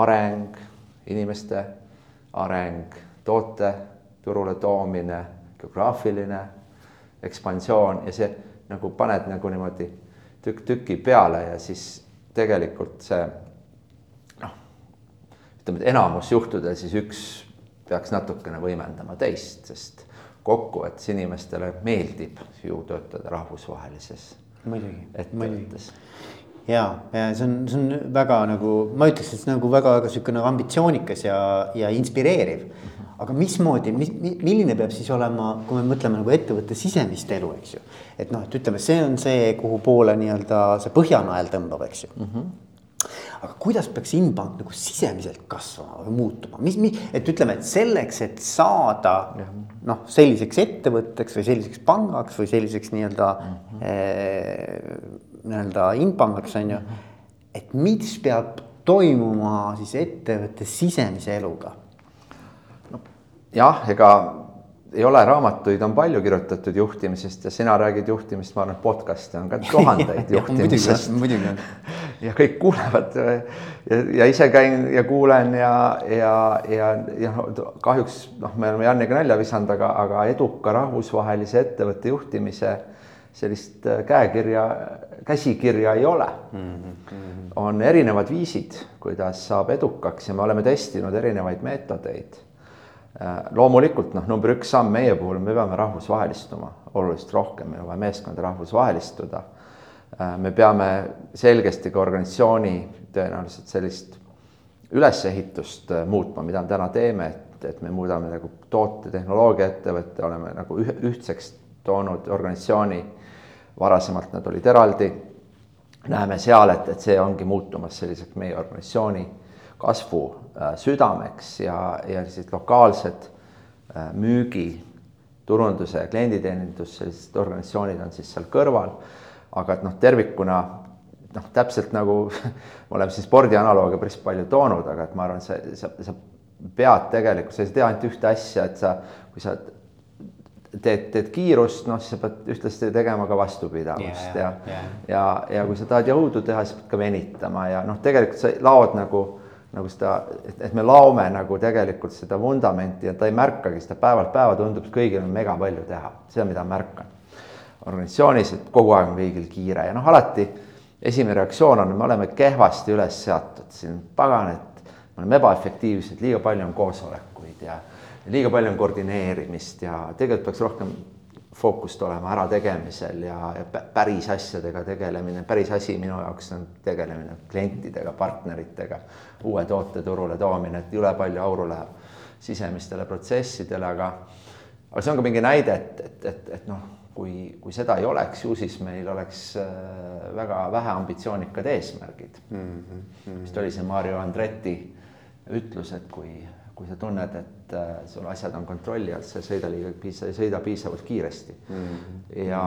areng, inimeste areng, toote turule toomine, geograafiline ekspansioon ja see nagu paned nagu niimoodi tükk tüki peale ja siis tegelikult see noh, ütleme, et enamus juhtudel siis üks peaks natukene võimendama teist, sest kokkuvõttes inimestele meeldib ju töötada rahvusvahelises muidugi, ettevõttes. Ja, ja see on, see on väga nagu ma ütleks, et see on nagu väga-väga niisugune ambitsioonikas ja, ja inspireeriv. aga mismoodi, mis, milline peab siis olema, kui me mõtleme nagu ettevõtte sisemist elu, eks ju. et noh, et ütleme, see on see, kuhu poole nii-öelda see põhjanael tõmbab, eks ju mm. -hmm aga kuidas peaks Inbank nagu sisemiselt kasvama või muutuma, mis, mis, et ütleme, et selleks, et saada noh, selliseks ettevõtteks või selliseks pangaks või selliseks nii-öelda mm -hmm. eh, nii-öelda Inbankaks on ju. et mis peab toimuma siis ettevõtte sisemise eluga? no jah, ega ei ole raamatuid, on palju kirjutatud juhtimisest ja sina räägid juhtimist, ma arvan, et podcast'e on ka tuhandeid juhtimisest. muidugi on. ja kõik kuulevad ja, ja ise käin ja kuulen ja, ja, ja, ja kahjuks noh, me oleme Janniga nalja visanud, aga, aga eduka rahvusvahelise ettevõtte juhtimise sellist äh, käekirja, käsikirja ei ole mm. -hmm. on erinevad viisid, kuidas saab edukaks ja me oleme testinud erinevaid meetodeid loomulikult noh, number üks samm meie puhul, me peame rahvusvahelistuma oluliselt rohkem, meil on vaja meeskonda rahvusvahelistuda. me peame selgesti ka organisatsiooni tõenäoliselt sellist ülesehitust muutma, mida me täna teeme, et, et me muudame nagu toote, tehnoloogiaettevõtte, oleme nagu ühtseks toonud organisatsiooni. Varasemalt nad olid eraldi. näeme seal, et, et see ongi muutumas selliseks meie organisatsiooni kasvu äh, südameks ja, ja sellised lokaalsed äh, müügi, turunduse ja klienditeenindus, sellised organisatsioonid on siis seal kõrval. aga et noh, tervikuna noh, täpselt nagu me oleme siin spordi analoogia päris palju toonud, aga et ma arvan, sa, sa, sa pead tegelikult, sa ei tee ainult ühte asja, et sa, kui sa teed, teed kiirust, noh, siis sa pead ühtlasi tegema ka vastupidavust ja, ja, ja, ja, ja kui sa tahad jõudu teha, siis pead ka venitama ja noh, tegelikult sa laod nagu nagu seda, et me laome nagu tegelikult seda vundamenti ja ta ei märkagi seda päevalt päeva, tundub, et kõigil on mega palju teha, seda, mida ma märkan organisatsioonis, et kogu aeg on kõigil kiire ja noh, alati esimene reaktsioon on, me oleme kehvasti üles seatud siin, pagan, et me oleme ebaefektiivsed, liiga palju on koosolekuid ja liiga palju on koordineerimist ja tegelikult peaks rohkem fookust olema ärategemisel ja, ja päris asjadega tegelemine, päris asi minu jaoks on tegelemine klientidega, partneritega, uue toote turule toomine, et jõle palju auru läheb sisemistele protsessidele, aga aga see on ka mingi näide, et, et, et, et noh, kui, kui seda ei oleks, ju siis meil oleks äh, väga vähe ambitsioonikad eesmärgid mm. -hmm. vist oli see Mario Andretti ütlus, et kui kui sa tunned, et äh, sul asjad on kontrolli all, sa ei sõida liiga piisa-, ei sõida piisavalt kiiresti mm. -hmm. ja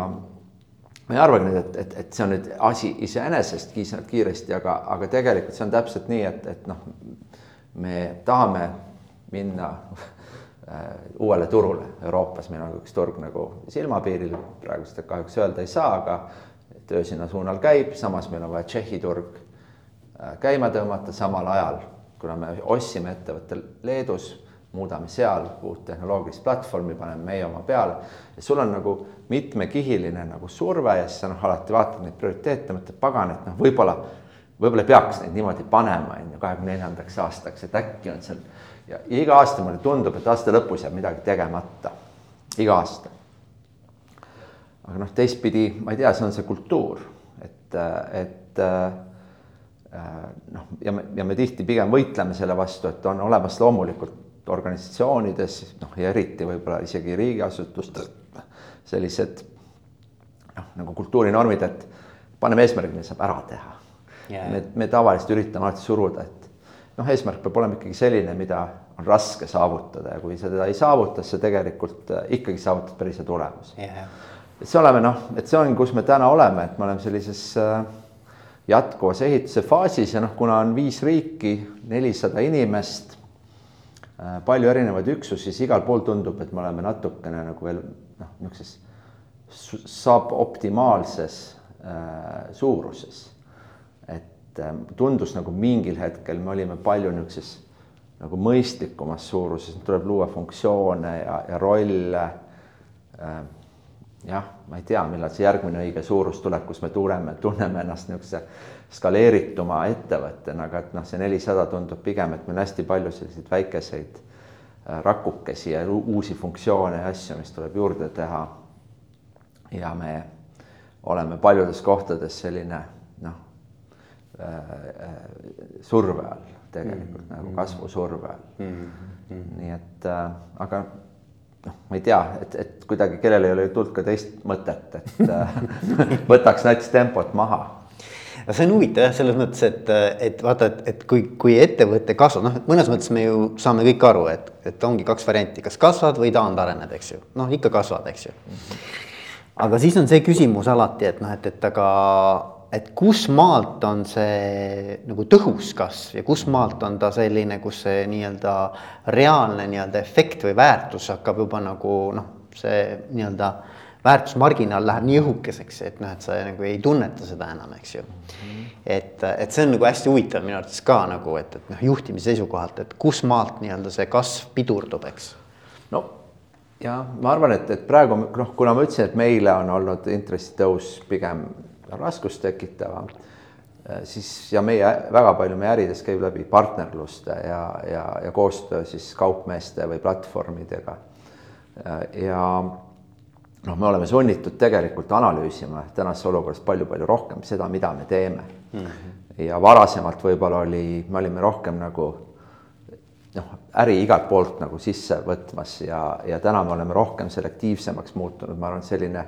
ma ei arvagi nüüd, et, et, et see on nüüd asi iseenesest piisavalt kiiresti, aga, aga tegelikult see on täpselt nii, et, et noh, me tahame minna äh, uuele turule Euroopas, meil on üks turg nagu silmapiiril, praegu seda kahjuks öelda ei saa, aga töö sinna suunal käib, samas meil on vaja Tšehhi turg äh, käima tõmmata samal ajal kuna me ostsime ettevõtte Leedus, muudame seal uut tehnoloogilist platvormi, paneme meie oma peale. ja sul on nagu mitmekihiline nagu surve ja siis sa noh, alati vaatad neid prioriteete, mõtled pagan, et noh, võib-olla, võib-olla peaks neid niimoodi panema, on ju, kahekümne neljandaks aastaks, et äkki on seal. ja iga aasta mulle tundub, et aasta lõpus jääb midagi tegemata, iga aasta. aga noh, teistpidi ma ei tea, see on see kultuur, et, et noh, ja me, ja me tihti pigem võitleme selle vastu, et on olemas loomulikult organisatsioonides, noh ja eriti võib-olla isegi riigiasutustes sellised noh, nagu kultuurinormid, et paneme eesmärgi, mida saab ära teha. Yeah.. me, me tavaliselt üritame alati suruda, et noh, eesmärk peab olema ikkagi selline, mida on raske saavutada ja kui sa teda ei saavuta, siis sa tegelikult äh, ikkagi saavutad päris hea tulemuse. Yeah.. et see oleme noh, et see on, kus me täna oleme, et me oleme sellises äh, jätkuvas ehituse faasis ja noh, kuna on viis riiki, nelisada inimest, äh, palju erinevaid üksusi, siis igal pool tundub, et me oleme natukene nagu veel noh, niisuguses saab optimaalses äh, suuruses. et äh, tundus nagu mingil hetkel me olime palju niisuguses nagu mõistlikumas suuruses, tuleb luua funktsioone ja, ja rolle äh, jah, ma ei tea, millal see järgmine õige suurus tuleb, kus me tuleme, tunneme ennast niisuguse skaleerituma ettevõttena, aga et noh, see nelisada tundub pigem, et meil on hästi palju selliseid väikeseid äh, rakukesi ja uusi funktsioone ja asju, mis tuleb juurde teha. ja me oleme paljudes kohtades selline noh äh, äh, surve all tegelikult mm -hmm. nagu kasvusurve all mm. -hmm. nii et äh, aga noh, ma ei tea, et, et kuidagi kellel ei ole tulnud ka teist mõtet, et äh, võtaks nats tempot maha. No see on huvitav jah, selles mõttes, et, et vaata, et, et kui, kui ettevõte kasvab, noh, mõnes mõttes me ju saame kõik aru, et, et ongi kaks varianti, kas kasvad või taandarened, eks ju, noh, ikka kasvad, eks ju. aga siis on see küsimus alati, et noh, et, et aga et kus maalt on see nagu tõhus kasv ja kus maalt on ta selline, kus see nii-öelda reaalne nii-öelda efekt või väärtus hakkab juba nagu noh, see nii-öelda väärtusmarginaal läheb nii õhukeseks, et noh, et sa nagu ei tunneta seda enam, eks ju mm. -hmm. et, et see on nagu hästi huvitav minu arvates ka nagu, et, et noh, juhtimise seisukohalt, et kus maalt nii-öelda see kasv pidurdub, eks. no ja ma arvan, et, et praegu noh, kuna ma ütlesin, et meile on olnud intressitõus pigem raskust tekitavam. siis ja meie väga palju meie ärides käib läbi partnerluste ja, ja, ja koostöö siis kaupmeeste või platvormidega. ja noh, me oleme sunnitud tegelikult analüüsima tänases olukorras palju-palju rohkem seda, mida me teeme mm. -hmm. ja varasemalt võib-olla oli, me olime rohkem nagu noh, äri igalt poolt nagu sisse võtmas ja, ja täna me oleme rohkem selektiivsemaks muutunud, ma arvan, selline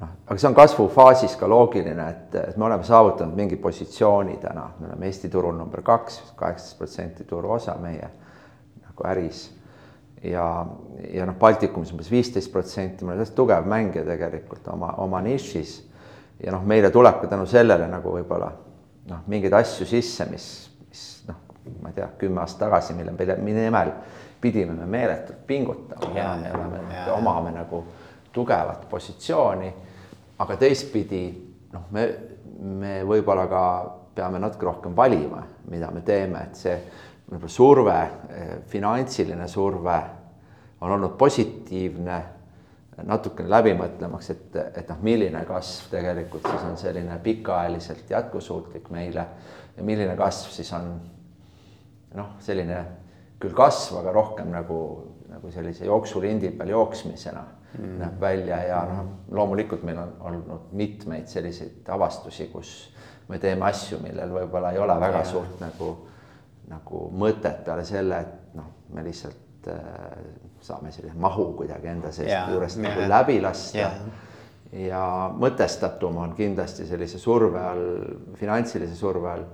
noh, aga see on kasvufaasis ka loogiline, et, et me oleme saavutanud mingi positsiooni täna, me oleme Eesti turul number kaks, kaheksateist protsenti turuosa meie nagu äris ja, ja noh, Baltikumis umbes viisteist protsenti, me oleme hästi tugev mängija tegelikult oma, oma nišis. ja noh, meile tuleb ka tänu sellele nagu võib-olla noh, mingeid asju sisse, mis, mis noh, ma ei tea, kümme aastat tagasi, mille, mille nimel pidime me meeletult pingutama ja, ja me oleme, omame nagu tugevat positsiooni. Aga teistpidi noh, me, me võib-olla ka peame natuke rohkem valima, mida me teeme, et see võib-olla surve, eh, finantsiline surve on olnud positiivne, natukene läbimõtlemaks, et, et noh, milline kasv tegelikult siis on selline pikaajaliselt jätkusuutlik meile ja milline kasv siis on noh, selline küll kasv, aga rohkem nagu, nagu sellise jooksulindi peal jooksmisena mm. näeb välja ja noh, loomulikult meil on olnud mitmeid selliseid avastusi, kus me teeme asju, millel võib-olla ei ole väga ja. suurt nagu nagu mõtet peale selle, et noh, me lihtsalt äh, saame sellise mahu kuidagi enda seest yeah, juurest yeah. nagu läbi lasta yeah. ja mõtestatum on kindlasti sellise surve all, finantsilise surve all.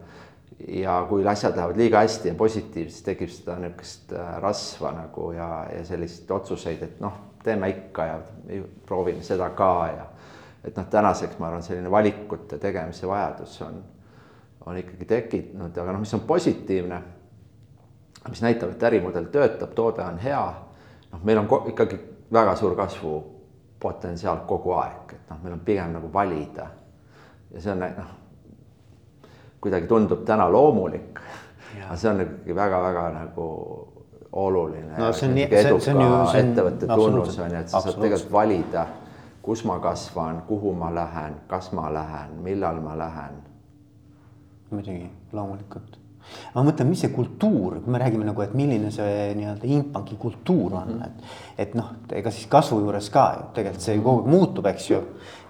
Ja kui asjad lähevad liiga hästi ja positiivselt, tekib seda niisugust äh, rasva nagu ja, ja selliseid otsuseid, et noh, teeme ikka ja proovime seda ka ja et noh, tänaseks ma arvan, selline valikute tegemise vajadus on on ikkagi tekkinud, aga noh, mis on positiivne, mis näitab, et ärimudel töötab, toode on hea, noh, meil on ikkagi väga suur kasvupotentsiaal kogu aeg, et noh, meil on pigem nagu valida. ja see on noh, kuidagi tundub täna loomulik, aga see on ikkagi väga-väga nagu oluline. no see on nii, see, see on ju. ettevõtte tunnus on ju, et sa saad tegelikult valida, kus ma kasvan, kuhu ma lähen, kas ma lähen, millal ma lähen muidugi, loomulikult. ma mõtlen, mis see kultuur, kui me räägime nagu, et milline see nii-öelda Inbanki kultuur on, mhm. et. et noh, ega siis kasvu juures ka ju tegelikult see ju kogu aeg muutub, eks ju.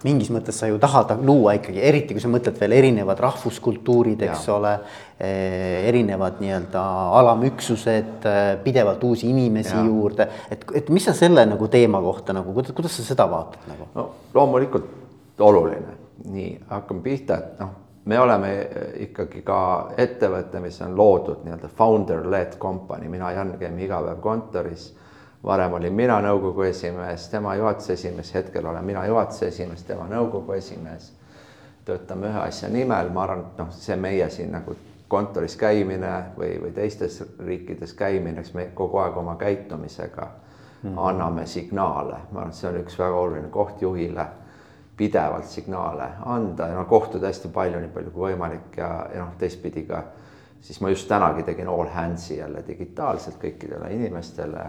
Mingis mõttes sa ju tahad luua ikkagi, eriti kui sa mõtled veel erinevad rahvuskultuurid, eks ja. ole eh,. erinevad nii-öelda alamüksused eh,, pidevalt uusi inimesi ja. juurde, et, et mis sa selle nagu teema kohta nagu, kuidas, kuidas sa seda vaatad nagu? no loomulikult oluline, nii hakkame pihta, et noh me oleme ikkagi ka ettevõte, mis on loodud nii-öelda founder-led company, mina, Jan, käime iga päev kontoris. Varem olin mina nõukogu esimees, tema juhatuse esimees, hetkel olen mina juhatuse esimees, tema nõukogu esimees. töötame ühe asja nimel, ma arvan, et noh, see meie siin nagu kontoris käimine või, või teistes riikides käimine, eks me kogu aeg oma käitumisega mm anname signaale, ma arvan, et see on üks väga oluline koht juhile pidevalt signaale anda ja noh, kohtuda hästi palju, nii palju kui võimalik ja, ja noh, teistpidi ka siis ma just tänagi tegin all hands'i jälle digitaalselt kõikidele inimestele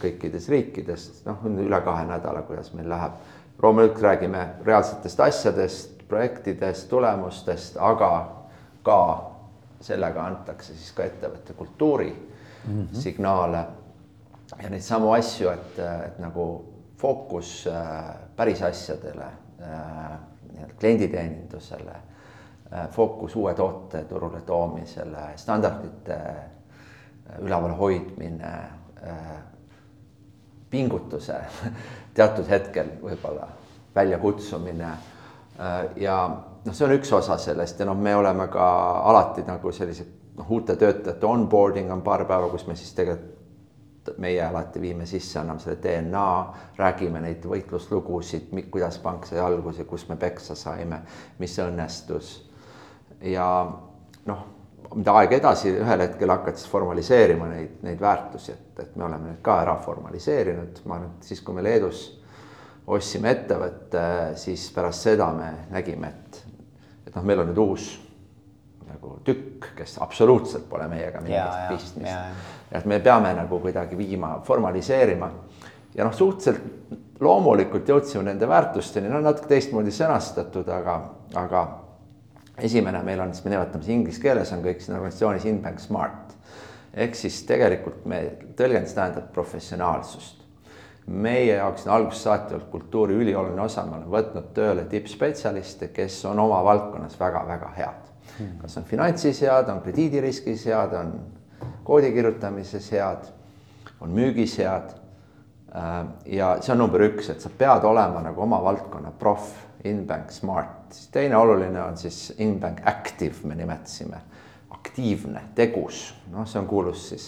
kõikides riikides, noh, üle kahe nädala, kuidas meil läheb. loomulikult räägime reaalsetest asjadest, projektidest, tulemustest, aga ka sellega antakse siis ka ettevõtte kultuuri mm -hmm. signaale ja neid samu asju, et, et nagu fookus äh, päris asjadele, äh, klienditeenindusele, äh, fookus uue toote turule toomisele, standardite üleval hoidmine, pingutuse teatud hetkel võib-olla väljakutsumine ja noh, see on üks osa sellest ja noh, me oleme ka alati nagu sellised noh, uute töötajate onboarding on paar päeva, kus me siis tegelikult meie alati viime sisse, anname selle DNA, räägime neid võitluslugusid, kuidas pank sai alguse, kus me peksa saime, mis õnnestus. ja noh, mida aeg edasi, ühel hetkel hakkad siis formaliseerima neid, neid väärtusi, et, et me oleme need ka ära formaliseerinud, ma et siis, kui me Leedus ostsime ettevõtte, siis pärast seda me nägime, et, et noh, meil on nüüd uus nagu tükk, kes absoluutselt pole meiega mingit pistmist. et me peame nagu kuidagi viima, formaliseerima. Ja noh, suhteliselt loomulikult jõudsime nende väärtusteni, no natuke teistmoodi sõnastatud, aga, aga esimene meil on, siis me nimetame seda inglise keeles on kõik siin organisatsioonis Inbank Smart. ehk siis tegelikult me, tõlgendus tähendab professionaalsust. meie jaoks on algusest saati olnud kultuuri ülioluline osa, me oleme võtnud tööle tippspetsialiste, kes on oma valdkonnas väga-väga head. kas on finantsis head, on krediidiriskis head, on koodi kirjutamises head, on müügis head. ja see on number üks, et sa pead olema nagu oma valdkonna proff Inbank Smart, siis teine oluline on siis Inbank Active, me nimetasime, aktiivne, tegus, noh, see on kuulus siis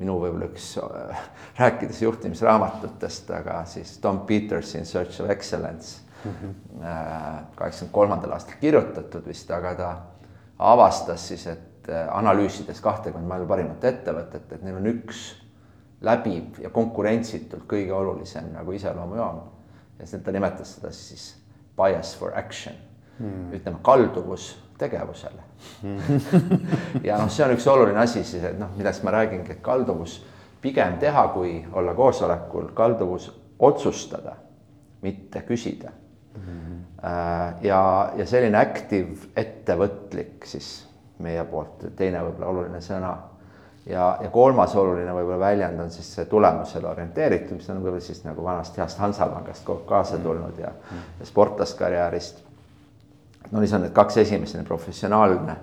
minu võib-olla üks äh, rääkides juhtimisraamatutest, aga siis Tom Peters in search of excellence. Kaheksakümne kolmandal aastal kirjutatud vist, aga ta avastas siis, et äh, analüüsides kahtekümmend maailma parimat ettevõtet, et neil on üks läbiv ja konkurentsitult kõige olulisem nagu iseloomujoon. ja siis ta nimetas seda siis bias for action. Hmm., ütleme kalduvus tegevusele. Hmm. ja noh, see on üks oluline asi siis, et noh, millest ma räägingi, et kalduvus pigem teha, kui olla koosolekul, kalduvus otsustada, mitte küsida. Hmm.. ja, ja selline active ettevõtlik siis meie poolt. Teine võib-olla oluline sõna ja, ja kolmas oluline võib-olla väljend on siis see tulemusele orienteeritud, mis on võib-olla siis nagu vanast heast Hansapangast kaasa tulnud ja, ja sportlaskarjäärist. no siis on need kaks esimest, professionaalne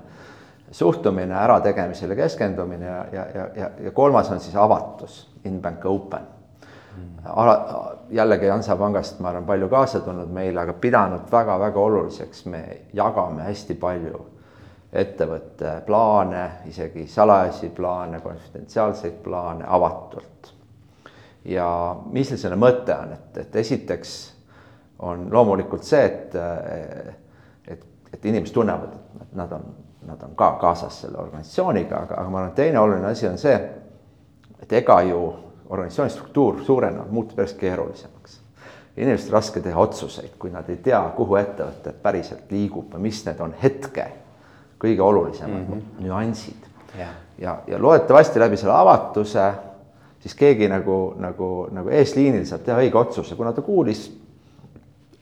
suhtumine, ärategemisele keskendumine ja, ja, ja, ja, ja kolmas on siis avatus, Inbank Open. Ala, jällegi Hansapangast ma olen palju kaasa tulnud meile, aga pidanud väga-väga oluliseks, me jagame hästi palju ettevõtte plaane, isegi salajasi plaane, konfidentsiaalseid plaane avatult. ja mis selle mõte on, et, et esiteks on loomulikult see, et, et, et inimesed tunnevad, et nad on, nad on ka kaasas selle organisatsiooniga, aga, aga ma arvan, et teine oluline asi on see, et ega ju organisatsiooni struktuur suureneb, muutub järjest keerulisemaks. inimestel raske teha otsuseid, kui nad ei tea, kuhu ettevõte päriselt liigub või mis need on hetke kõige olulisemad mm -hmm. nüansid yeah.. ja, ja loodetavasti läbi selle avatuse siis keegi nagu, nagu, nagu eesliinil saab teha õige otsuse, kuna ta kuulis,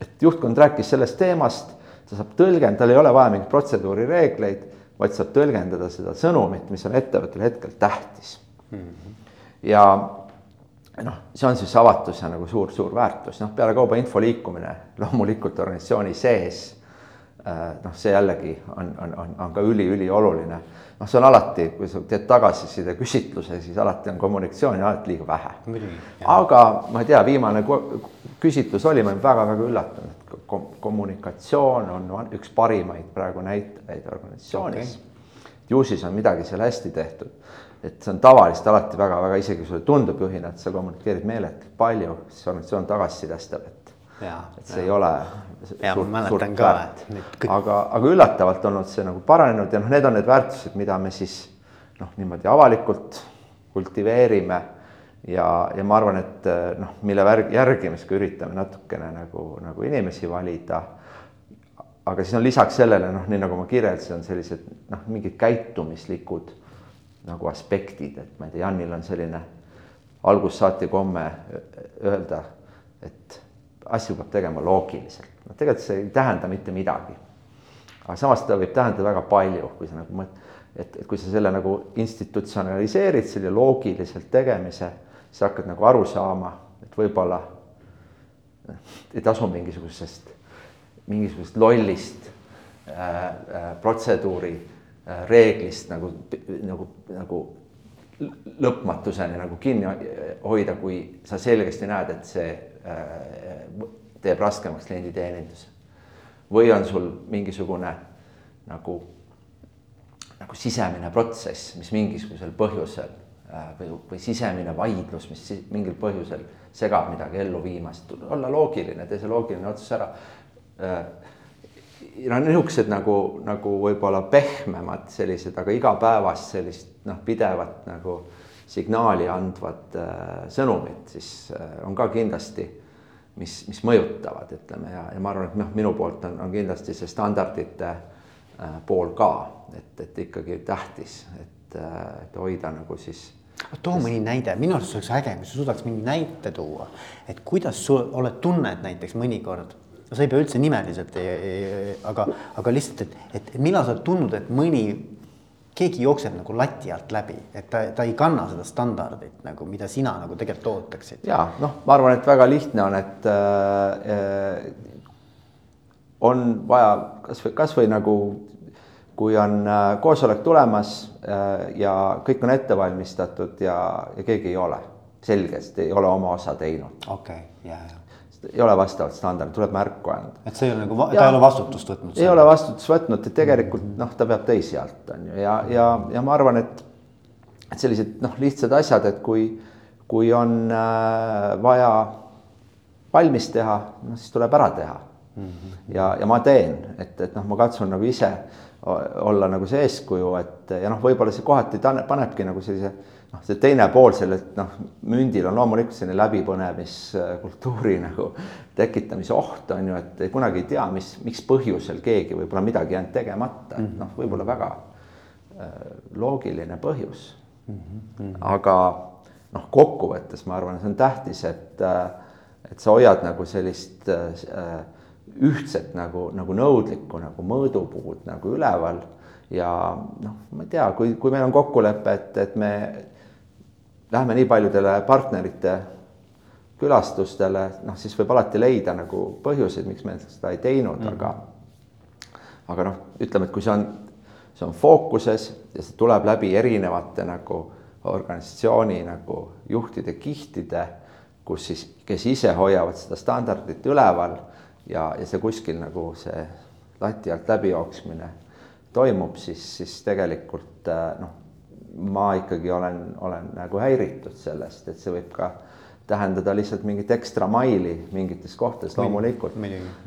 et juhtkond rääkis sellest teemast, ta saab tõlgendada, tal ei ole vaja mingeid protseduurireegleid, vaid saab tõlgendada seda sõnumit, mis on ettevõttel hetkel tähtis mm. -hmm. ja noh, see on siis avatuse nagu suur-suur väärtus, noh, peale kauba info liikumine loomulikult organisatsiooni sees noh, see jällegi on, on, on, on ka üliülioluline. noh, see on alati, kui sa teed tagasiside küsitluse, siis alati on kommunikatsiooni alati liiga vähe. aga ma ei tea, viimane küsitlus oli, ma olin väga-väga üllatunud, et kommunikatsioon on üks parimaid praegu näitajaid organisatsioonis okay.. ju siis on midagi seal hästi tehtud, et see on tavaliselt alati väga-väga, isegi kui sulle tundub juhina, et sa kommunikeerid meeletult palju, siis organisatsioon tagasisidestab, et et see ja. ei ole ja ma mäletan ka, et nüüd kõik. aga, aga üllatavalt olnud see nagu paranenud ja noh, need on need väärtused, mida me siis noh, niimoodi avalikult kultiveerime. ja, ja ma arvan, et noh, mille värg, järgimisega üritame natukene nagu, nagu inimesi valida. aga siis on lisaks sellele noh, nii nagu ma kirjeldasin, on sellised noh, mingid käitumislikud nagu aspektid, et ma ei tea, Janil on selline algusest saati komme öelda, et asju peab tegema loogiliselt, noh tegelikult see ei tähenda mitte midagi. aga samas ta võib tähendada väga palju, kui sa nagu mõt-, et, et kui sa selle nagu institutsionaliseerid, selle loogiliselt tegemise, siis hakkad nagu aru saama, et võib-olla ei tasu mingisugusest, mingisugusest lollist äh, äh, protseduuri äh, reeglist nagu, nagu, nagu lõpmatuseni nagu kinni hoida, kui sa selgesti näed, et see äh, teeb raskemaks klienditeeninduse. või on sul mingisugune nagu, nagu sisemine protsess, mis mingisugusel põhjusel äh, või, või sisemine vaidlus, mis mingil põhjusel segab midagi ellu viimast, olla loogiline, tee see loogiline otsus ära äh, no niisugused nagu, nagu võib-olla pehmemad sellised, aga igapäevast sellist noh, pidevat nagu signaali andvad äh, sõnumid, siis äh, on ka kindlasti, mis, mis mõjutavad, ütleme ja, ja ma arvan, et noh, minu poolt on, on kindlasti see standardite äh, pool ka, et, et ikkagi tähtis, et, äh, et hoida nagu siis too mõni näide, minu arust see oleks äge, kui sa suudaks mingi näite tuua, et kuidas sa oled, tunned näiteks mõnikord sa ei pea üldse nimeliselt, aga, aga lihtsalt, et, et, et millal sa oled tundnud, et mõni, keegi jookseb nagu lati alt läbi, et ta, ta ei kanna seda standardit nagu, mida sina nagu tegelikult ootaksid. ja noh, ma arvan, et väga lihtne on, et äh, on vaja kasvõi, kasvõi nagu kui on äh, koosolek tulemas äh, ja kõik on ette valmistatud ja, ja keegi ei ole, selgesti ei ole oma osa teinud. okei okay,, ja, ja ei ole vastavat standardit, tuleb märku anda. et see ei ole nagu, ta ei ole vastutust võtnud? ei ole vastutust võtnud, et tegelikult noh, ta peab teisi alt, on ju, ja, ja, ja ma arvan, et et sellised noh, lihtsad asjad, et kui, kui on äh, vaja valmis teha, noh siis tuleb ära teha mm. -hmm. ja, ja ma teen, et, et noh, ma katsun nagu ise olla nagu see eeskuju, et ja noh, võib-olla see kohati panebki nagu sellise noh, see teine pool sellelt noh, mündil on loomulikult selline läbipõnemiskultuuri nagu tekitamise oht on ju, et kunagi ei tea, mis, miks põhjusel keegi võib-olla midagi jäänud tegemata, et noh, võib-olla väga äh, loogiline põhjus mm. -hmm. aga noh, kokkuvõttes ma arvan, see on tähtis, et, äh, et sa hoiad nagu sellist äh, ühtset nagu, nagu nõudlikku nagu mõõdupuud nagu üleval ja noh, ma ei tea, kui, kui meil on kokkulepe, et, et me lähme nii paljudele partnerite külastustele, noh, siis võib alati leida nagu põhjuseid, miks me seda ei teinud mm, -hmm. aga aga noh, ütleme, et kui see on, see on fookuses ja see tuleb läbi erinevate nagu organisatsiooni nagu juhtide kihtide, kus siis, kes ise hoiavad seda standardit üleval ja, ja see kuskil nagu see lati alt läbi jooksmine toimub, siis, siis tegelikult noh ma ikkagi olen, olen nagu häiritud sellest, et see võib ka tähendada lihtsalt mingit ekstra maili mingites kohtades loomulikult.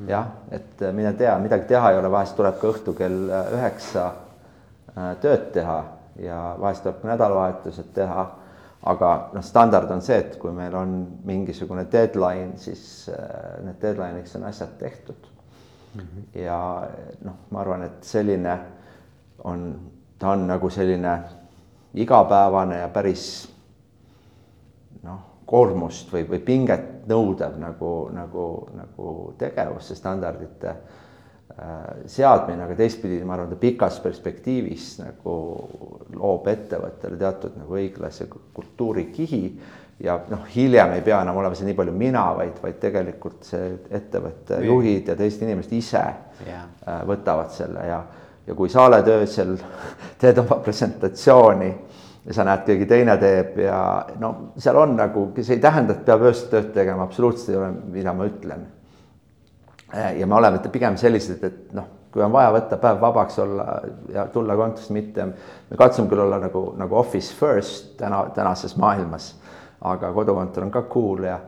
jah, et äh, mine tea, midagi teha ei ole, vahest tuleb ka õhtul kell äh, üheksa äh, tööd teha ja vahest tuleb ka nädalavahetused teha. aga noh, standard on see, et kui meil on mingisugune deadline, siis need deadline'iks on asjad tehtud mm. -hmm. ja noh, ma arvan, et selline on, ta on nagu selline igapäevane ja päris noh, koormust või, või pinget nõudev nagu, nagu, nagu tegevus, see standardite äh, seadmine, aga teistpidi ma arvan, ta pikas perspektiivis nagu loob ettevõttele teatud nagu õiglase kultuurikihi ja noh, hiljem ei pea enam olema see nii palju mina, vaid, vaid tegelikult see ettevõtte juhid ja teised inimesed ise yeah. Äh, võtavad selle ja ja kui sa oled öösel, teed oma presentatsiooni ja sa näed, keegi teine teeb ja no seal on nagu, see ei tähenda, et peab öösel tööd tegema, absoluutselt ei ole, mida ma ütlen. ja me oleme pigem sellised, et noh, kui on vaja võtta päev vabaks olla ja tulla kontorisse, mitte, me katsume küll olla nagu, nagu office first täna, tänases maailmas, aga kodukontor on ka cool ja,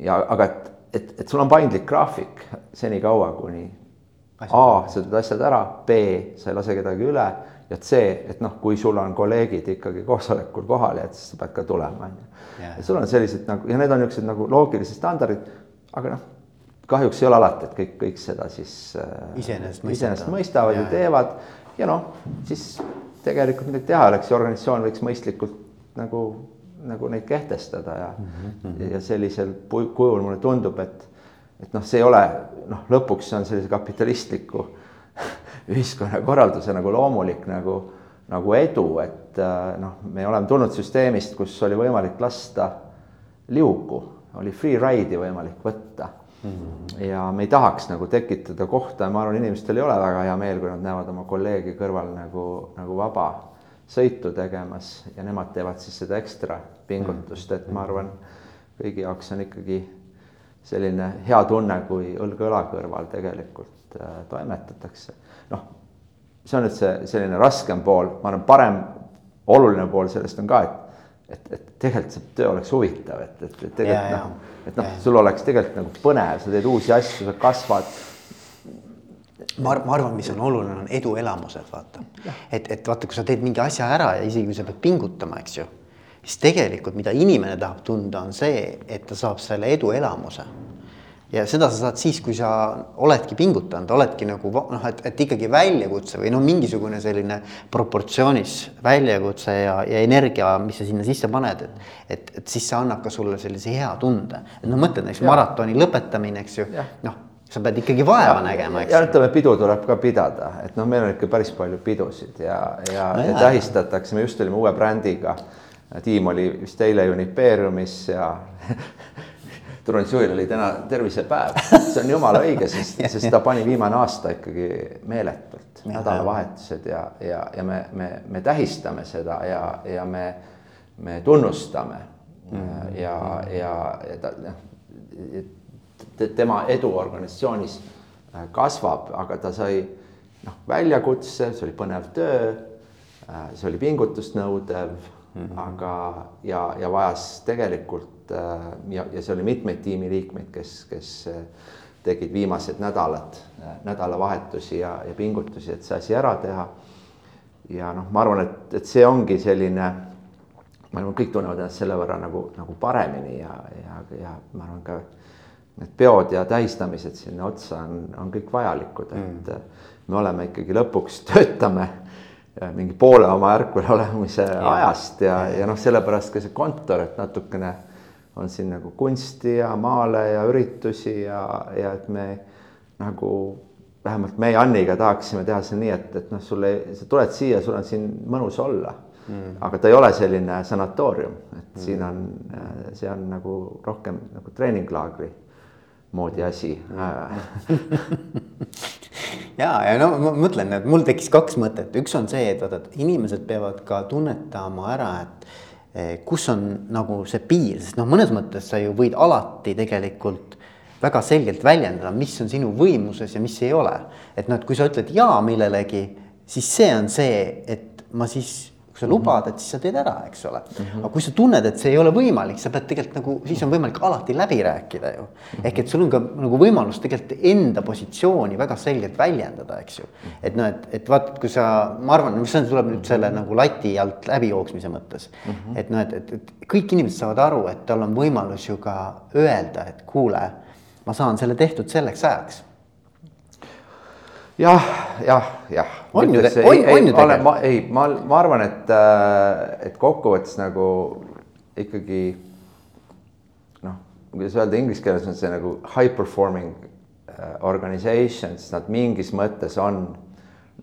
ja aga et, et, et sul on paindlik graafik senikaua, kuni A, sa teed asjad ära, B, sa ei lase kedagi üle ja C, et noh, kui sul on kolleegid ikkagi koosolekul kohal ja et siis sa pead ka tulema, on ju. ja sul on sellised nagu ja need on niisugused nagu loogilised standardid, aga noh, kahjuks ei ole alati, et kõik, kõik seda siis äh, iseenesest iseenesest mõistavad ja, ja teevad. Ja noh, siis tegelikult midagi teha oleks ja organisatsioon võiks mõistlikult nagu, nagu neid kehtestada ja mm, -hmm. ja sellisel kujul mulle tundub, et et noh, see ei ole noh, lõpuks see on sellise kapitalistliku ühiskonnakorralduse nagu loomulik nagu, nagu edu, et äh, noh, me oleme tulnud süsteemist, kus oli võimalik lasta liugu, oli free ride'i võimalik võtta mm. -hmm. ja me ei tahaks nagu tekitada kohta ja ma arvan, inimestel ei ole väga hea meel, kui nad näevad oma kolleegi kõrval nagu, nagu vaba sõitu tegemas ja nemad teevad siis seda ekstra pingutust, et ma arvan, kõigi jaoks on ikkagi selline hea tunne, kui õlg õla kõrval tegelikult äh, toimetatakse. noh, see on nüüd see selline raskem pool, ma arvan, parem, oluline pool sellest on ka, et et, et tegelikult see töö oleks huvitav, et, et, et tegelikult noh, et noh, sul oleks tegelikult nagu põnev, sa teed uusi asju, sa kasvad. ma, ma arvan, mis on oluline, on eduelamused, vaata. et, et vaata, kui sa teed mingi asja ära ja isegi kui sa pead pingutama, eks ju siis tegelikult, mida inimene tahab tunda, on see, et ta saab selle eduelamuse. ja seda sa saad siis, kui sa oledki pingutanud, oledki nagu noh, et, et ikkagi väljakutse või noh, mingisugune selline proportsioonis väljakutse ja, ja energia, mis sa sinna sisse paned, et. et, et siis see annab ka sulle sellise hea tunde, et noh, mõtled näiteks maratoni lõpetamine, eks ju, noh sa pead ikkagi vaeva nägema, eks. ja ütleme, pidu tuleb ka pidada, et noh, meil on ikka päris palju pidusid ja, ja no, ja tähistatakse, me just olime uue brändiga. Tiim oli vist eile Unipeeriumis ja Turundusjuhil oli täna tervisepäev, see on jumala õige, sest, sest ta pani viimane aasta ikkagi meeletult, nädalavahetused ja, ja, ja me, me, me tähistame seda ja, ja me, me tunnustame mm. -hmm. ja, ja, ja ta noh, tema edu organisatsioonis äh, kasvab, aga ta sai noh, väljakutse, see oli põnev töö. Äh, see oli pingutust nõudev mm, -hmm. aga ja, ja vajas tegelikult äh, ja, ja see oli mitmeid tiimiliikmeid, kes, kes tegid viimased nädalad, nädalavahetusi ja, ja pingutusi, et see asi ära teha. ja noh, ma arvan, et, et see ongi selline, ma arvan, kõik tunnevad ennast selle võrra nagu, nagu paremini ja, ja, ja ma arvan ka need peod ja tähistamised sinna otsa on, on kõik vajalikud, et mm. me oleme ikkagi lõpuks töötame mingi poole oma ärkvel olemise ja. ajast ja, ja, noh, sellepärast ka see kontor, et natukene on siin nagu kunsti ja maale ja üritusi ja, ja et me nagu vähemalt meie Anniga tahaksime teha seda nii, et, et noh, sulle, sa tuled siia, sul on siin mõnus olla. Mm.. aga ta ei ole selline sanatoorium, et mm. siin on, see on nagu rohkem nagu treeninglaagri moodi asi ja, ja no ma mõtlen, et mul tekkis kaks mõtet, üks on see, et vaata, et inimesed peavad ka tunnetama ära, et eh, kus on nagu see piir, sest noh, mõnes mõttes sa ju võid alati tegelikult väga selgelt väljendada, mis on sinu võimuses ja mis ei ole. et noh, et kui sa ütled jaa millelegi, siis see on see, et ma siis kui sa lubad, et siis sa teed ära, eks ole mm. -hmm. aga kui sa tunned, et see ei ole võimalik, sa pead tegelikult nagu, siis on võimalik alati läbi rääkida ju. ehk et sul on ka nagu võimalus tegelikult enda positsiooni väga selgelt väljendada, eks ju. et noh, et, et vaata, et kui sa, ma arvan, mis tuleb nüüd selle nagu lati alt läbi jooksmise mõttes mm. -hmm. et noh, et, et, et kõik inimesed saavad aru, et tal on võimalus ju ka öelda, et kuule, ma saan selle tehtud selleks ajaks jah, jah, jah. on ju, on, on ju tegelikult? ei, ma, ma arvan, et, äh, et kokkuvõttes nagu ikkagi noh, kuidas öelda inglise keeles on see nagu high performing äh, organization, siis nad mingis mõttes on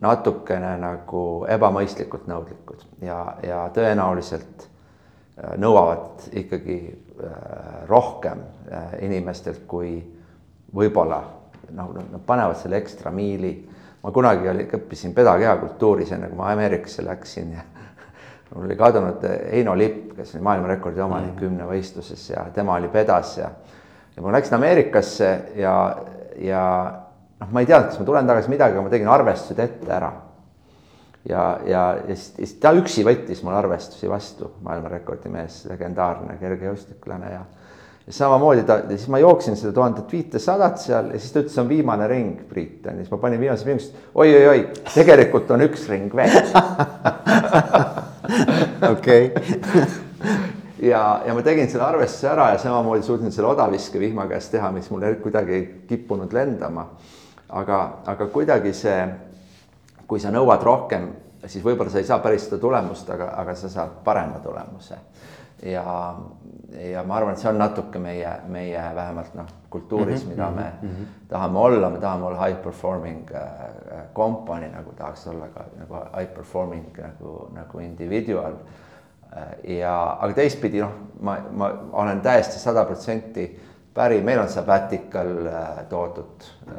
natukene nagu ebamõistlikult nõudlikud ja, ja tõenäoliselt äh, nõuavad ikkagi rohkem inimestelt kui võib-olla noh, nad panevad selle ekstra miili. ma kunagi oli, õppisin pedakehakultuuris, enne kui ma Ameerikasse läksin ja mul oli kadunud Heino Lipp, kes oli maailmarekordi omanik mm. kümnevõistluses ja tema oli pedas ja ja ma läksin Ameerikasse ja, ja noh, ma ei teadnud, kas ma tulen tagasi midagi, aga ma tegin arvestused ette ära. ja, ja, ja siis ta üksi võttis mul arvestusi vastu, maailmarekordi mees, legendaarne kergejõustiklane ja ja samamoodi ta, ja siis ma jooksin seda tuhandet viitesadat seal ja siis ta ütles, see on viimane ring, Priit, on ju, siis ma panin viimase pingust oi-oi-oi, tegelikult on üks ring veel. okei. ja, ja ma tegin selle arvestuse ära ja samamoodi suutsin selle odaviske vihma käest teha, mis mul kuidagi ei kippunud lendama. aga, aga kuidagi see, kui sa nõuad rohkem, siis võib-olla sa ei saa päris seda tulemust, aga, aga sa saad parema tulemuse ja, ja ma arvan, et see on natuke meie, meie vähemalt noh, kultuuris mm, -hmm, mida me mm -hmm. tahame olla, me tahame olla high performing äh, company nagu tahaks olla ka nagu high performing nagu, nagu individual äh,. ja, aga teistpidi noh, ma, ma olen täiesti sada protsenti päri, meil on sabbatical äh, toodud äh,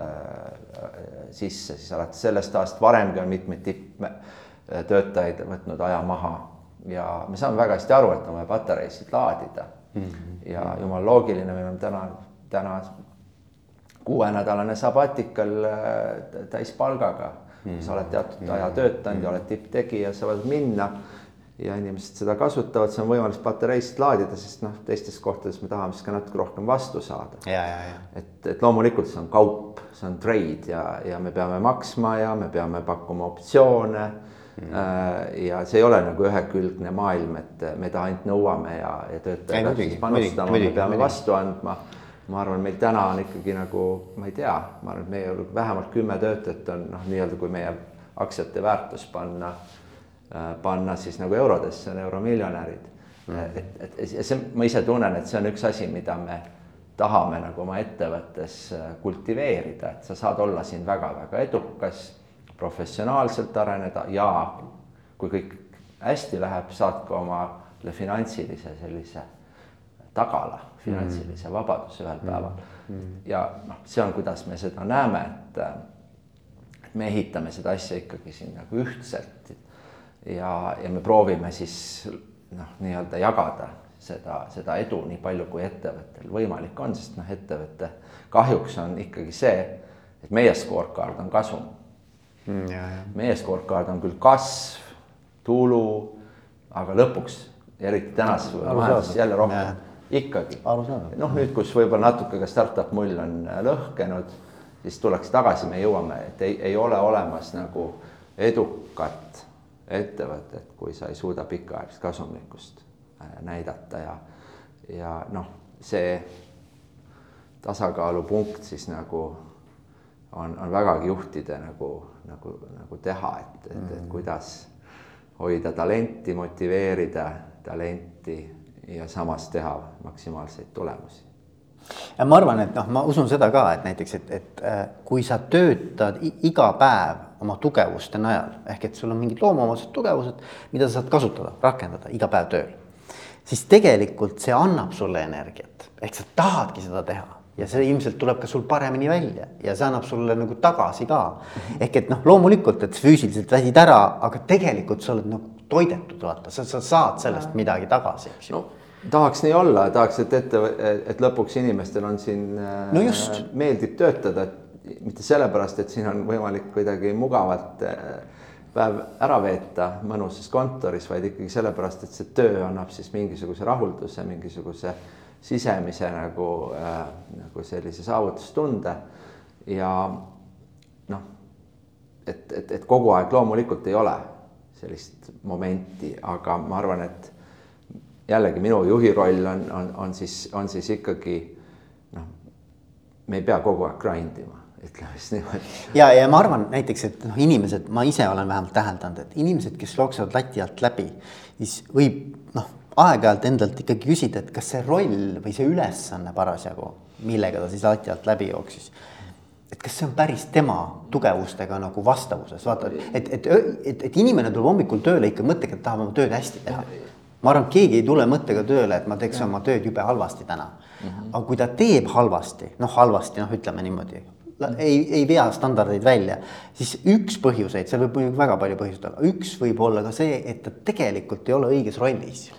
sisse siis alates sellest aastast, varemgi on mitmeid tipptöötajaid võtnud aja maha ja me saame väga hästi aru, et on vaja patareisid laadida mm. -hmm. ja jumala loogiline, meil on täna, täna kuuenädalane sabatikal äh, täispalgaga mm. -hmm. sa oled teatud mm -hmm. aja töötanud ja oled tipptegija, sa võid minna ja inimesed seda kasutavad, see on võimalus patareisid laadida, sest noh, teistes kohtades me tahame siis ka natuke rohkem vastu saada. et, et loomulikult see on kaup, see on trade ja, ja me peame maksma ja me peame pakkuma optsioone mm.. Ja see ei ole nagu ühekülgne maailm, et me ta ainult nõuame ja, ja töötajad peavad siis panustama, me peame müdigi. vastu andma. ma arvan, meil täna on ikkagi nagu, ma ei tea, ma arvan, et meie vähemalt kümme töötajat on noh, nii-öelda kui meie aktsiate väärtus panna, äh, panna siis nagu eurodesse, on euromiljonärid mm.. et, et ja see, ma ise tunnen, et see on üks asi, mida me tahame nagu oma ettevõttes äh, kultiveerida, et sa saad olla siin väga-väga edukas, professionaalselt areneda ja kui kõik hästi läheb, saad ka omale finantsilise sellise tagala, finantsilise vabaduse ühel päeval. Mm. ja noh, see on, kuidas me seda näeme, et me ehitame seda asja ikkagi siin nagu ühtselt. Ja, ja me proovime siis noh, nii-öelda jagada seda, seda edu nii palju, kui ettevõttel võimalik on, sest noh, ettevõtte kahjuks on ikkagi see, et meie scorecard on kasum mm,. meie scorecard on küll kasv, tulu, aga lõpuks, eriti tänases majanduses jälle rohkem, ikkagi. noh, nüüd, kus võib-olla natuke ka startup mull on lõhkenud, siis tuleks tagasi, me jõuame, et ei, ei ole olemas nagu edukat ettevõtet, kui sa ei suuda pikaajalist kasumlikkust Äh, näidata ja, ja noh, see tasakaalupunkt siis nagu on, on vägagi juhtide nagu, nagu, nagu teha, et, et, et mm. kuidas hoida talenti, motiveerida talenti ja samas teha maksimaalseid tulemusi. ja ma arvan, et noh, ma usun seda ka, et näiteks, et, et äh, kui sa töötad iga päev oma tugevuste najal ehk et sul on mingid loomuomased tugevused, mida sa saad kasutada, rakendada iga päev tööl siis tegelikult see annab sulle energiat, ehk sa tahadki seda teha ja see ilmselt tuleb ka sul paremini välja ja see annab sulle nagu tagasi ka. ehk et noh, loomulikult, et füüsiliselt väsid ära, aga tegelikult sa oled nagu toidetud, vaata, sa, sa saad sellest midagi tagasi, eks ju no tahaks nii olla, tahaks, et ette, et lõpuks inimestel on siin no just. Äh, meeldib töötada, et mitte sellepärast, et siin on võimalik kuidagi mugavalt äh, päev ära veeta mõnusas kontoris, vaid ikkagi sellepärast, et see töö annab siis mingisuguse rahulduse, mingisuguse sisemise nagu äh,, nagu sellise saavutustunde. ja noh, et, et, et kogu aeg loomulikult ei ole sellist momenti, aga ma arvan, et jällegi minu juhi roll on, on, on siis, on siis ikkagi noh, me ei pea kogu aeg grind ima ütleme siis niimoodi. ja, ja ma arvan näiteks, et noh, inimesed, ma ise olen vähemalt täheldanud, et inimesed, kes jooksevad lati alt läbi, siis võib noh, aeg-ajalt endalt ikkagi küsida, et kas see roll või see ülesanne parasjagu, millega ta siis lati alt läbi jooksis et kas see on päris tema tugevustega nagu vastavuses, vaata, et, et, et, et inimene tuleb hommikul tööle ikka mõttega, et tahab oma tööd hästi teha. ma arvan, keegi ei tule mõttega tööle, et ma teeks ja. oma tööd jube halvasti täna mm. -hmm. aga kui ta teeb halvasti, noh halvasti, noh, ütleme niimoodi, ei, ei vea standardeid välja, siis üks põhjuseid, seal võib muidugi väga palju põhjuseid olla, üks võib olla ka see, et ta tegelikult ei ole õiges rollis.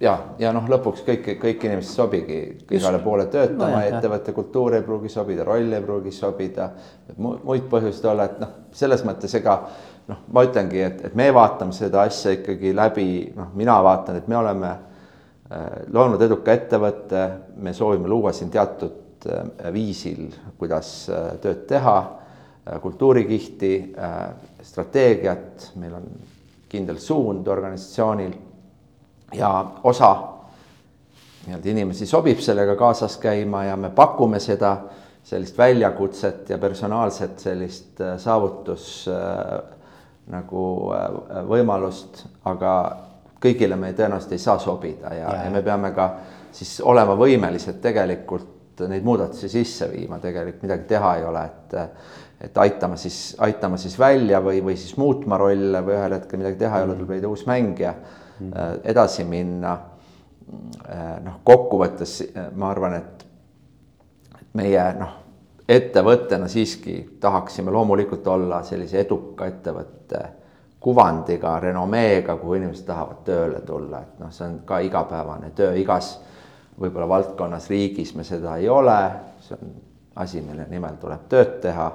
Ja, ja noh, lõpuks kõik, kõik inimesed sobigi. Igale poole töötama no,, ettevõtte kultuur ei pruugi sobida, roll ei pruugi sobida, muid põhjuseid olla, et noh, selles mõttes ega noh, ma ütlengi, et, et me vaatame seda asja ikkagi läbi, noh, mina vaatan, et me oleme äh, loonud eduka ettevõtte, me soovime luua siin teatud Äh, viisil, kuidas äh, tööd teha, kultuurikihti, strateegiat, meil on kindel suund organisatsioonil ja osa nii-öelda inimesi sobib sellega kaasas käima ja me pakume seda sellist väljakutset ja personaalset sellist saavutus nagu võimalust, aga kõigile me tõenäoliselt ei saa sobida ja, ja, ja me peame ka siis olema võimelised tegelikult neid muudatusi sisse viima, tegelikult midagi teha ei ole, et et aitama siis, aitama siis välja või, või siis muutma rolle või ühel hetkel midagi teha ei ole, tuleb leida uus mängija. mm., edasi minna. noh, kokkuvõttes ma arvan, et, et meie noh, ettevõttena siiski tahaksime loomulikult olla sellise eduka ettevõtte kuvandiga, renomeega, kuhu inimesed tahavad tööle tulla, et noh, see on ka igapäevane töö igas võib-olla valdkonnas, riigis me seda ei ole, see on asi, mille nimel tuleb tööd teha.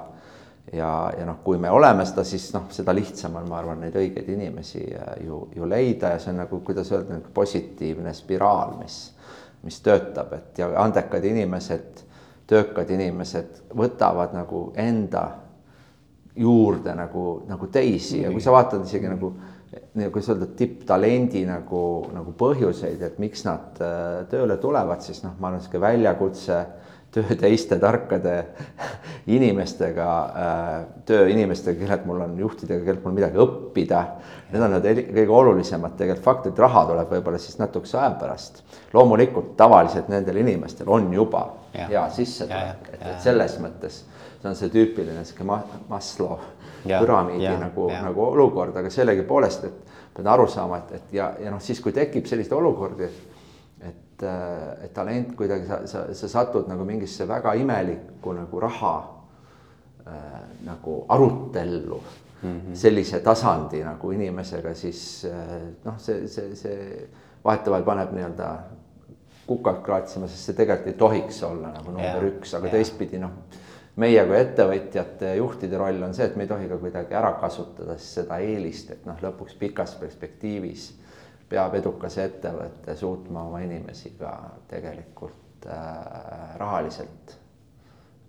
Ja, ja noh, kui me oleme seda, siis noh, seda lihtsam on, ma arvan, neid õigeid inimesi äh, ju, ju leida ja see on nagu, kuidas öelda, nagu positiivne spiraal, mis, mis töötab, et ja andekad inimesed, töökad inimesed võtavad nagu enda juurde nagu, nagu teisi. Ja kui sa vaatad isegi nagu nagu kuidas öelda, tipptalendi nagu, nagu põhjuseid, et miks nad äh, tööle tulevad, siis noh, ma arvan, sihuke väljakutse, töö teiste tarkade inimestega, tööinimestega, kellelt mul on juhtidega, kellelt mul midagi õppida. Need on need kõige olulisemad tegelikult faktid, raha tuleb võib-olla siis natukese aja pärast. loomulikult tavaliselt nendel inimestel on juba ja. hea sissetulek, et, et selles mõttes see on see tüüpiline sihuke Maslow püramiidi ja, nagu, nagu olukord, aga sellegipoolest, et pead aru saama, et, et ja, ja noh, siis kui tekib selliseid olukordi, et, et talent kuidagi sa, sa, sa satud nagu mingisse väga imelikku nagu raha äh, nagu arutellu mm -hmm. sellise tasandi nagu inimesega, siis äh, noh, see, see, see vahetevahel paneb nii-öelda kukalt kraatsima, sest see tegelikult ei tohiks olla nagu number ja, üks, aga teistpidi noh meie kui ettevõtjate juhtide roll on see, et me ei tohi ka kuidagi ära kasutada seda eelist, et noh, lõpuks pikas perspektiivis peab edukas ettevõte suutma oma inimesi ka tegelikult äh, rahaliselt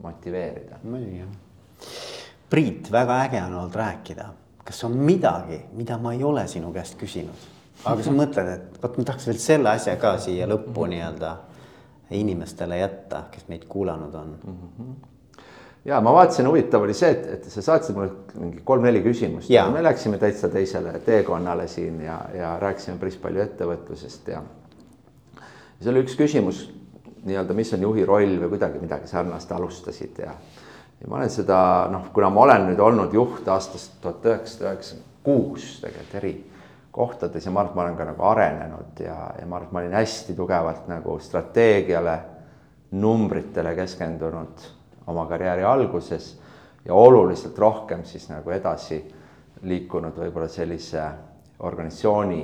motiveerida. muidugi jah. Priit, väga äge on olnud rääkida. kas on midagi, mida ma ei ole sinu käest küsinud, aga sa mõtled, et vot ma tahaks veel selle asja ka siia lõppu nii-öelda inimestele jätta, kes meid kuulanud on mm. -hmm ja ma vaatasin, huvitav oli see, et, et sa saatsid mulle mingi kolm-neli küsimust ja me läksime täitsa teisele teekonnale siin ja, ja rääkisime päris palju ettevõtlusest ja. ja seal oli üks küsimus nii-öelda, mis on juhi roll või kuidagi midagi sarnast alustasid ja. ja ma olen seda noh, kuna ma olen nüüd olnud juht aastast tuhat üheksasada üheksakümmend kuus tegelikult eri kohtades ja ma arvan, et ma olen ka nagu arenenud ja, ja ma arvan, et ma olin hästi tugevalt nagu strateegiale, numbritele keskendunud oma karjääri alguses ja oluliselt rohkem siis nagu edasi liikunud võib-olla sellise organisatsiooni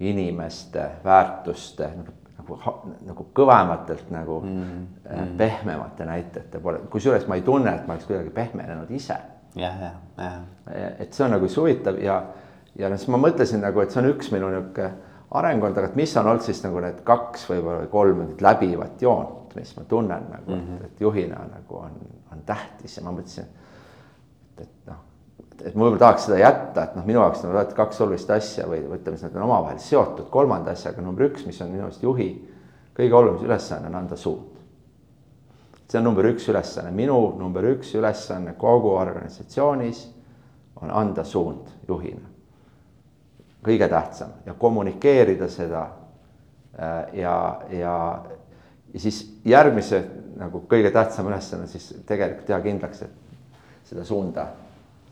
inimeste väärtuste nagu, nagu, nagu kõvematelt nagu mm, mm. pehmemate näitajate poole, kusjuures ma ei tunne, et ma oleks kuidagi pehmenenud ise. jah, jah, jah. et see on nagu huvitav ja, ja noh, siis ma mõtlesin nagu, et see on üks minu niisugune arengukond, aga et mis on olnud siis nagu need kaks võib-olla kolm läbivat joont mis ma tunnen nagu mm, -hmm. et, et juhina nagu on, on tähtis ja ma mõtlesin, et, et noh, et ma võib-olla tahaks seda jätta, et noh, minu jaoks on alati kaks olulist asja või ütleme siis nad on omavahel seotud, kolmanda asjaga number üks, mis on minu arust juhi kõige olulisem ülesanne on anda suund. see on number üks ülesanne, minu number üks ülesanne kogu organisatsioonis on anda suund juhina. kõige tähtsam ja kommunikeerida seda äh, ja, ja ja siis järgmise nagu kõige tähtsam ülesanne siis tegelikult teha kindlaks, et seda suunda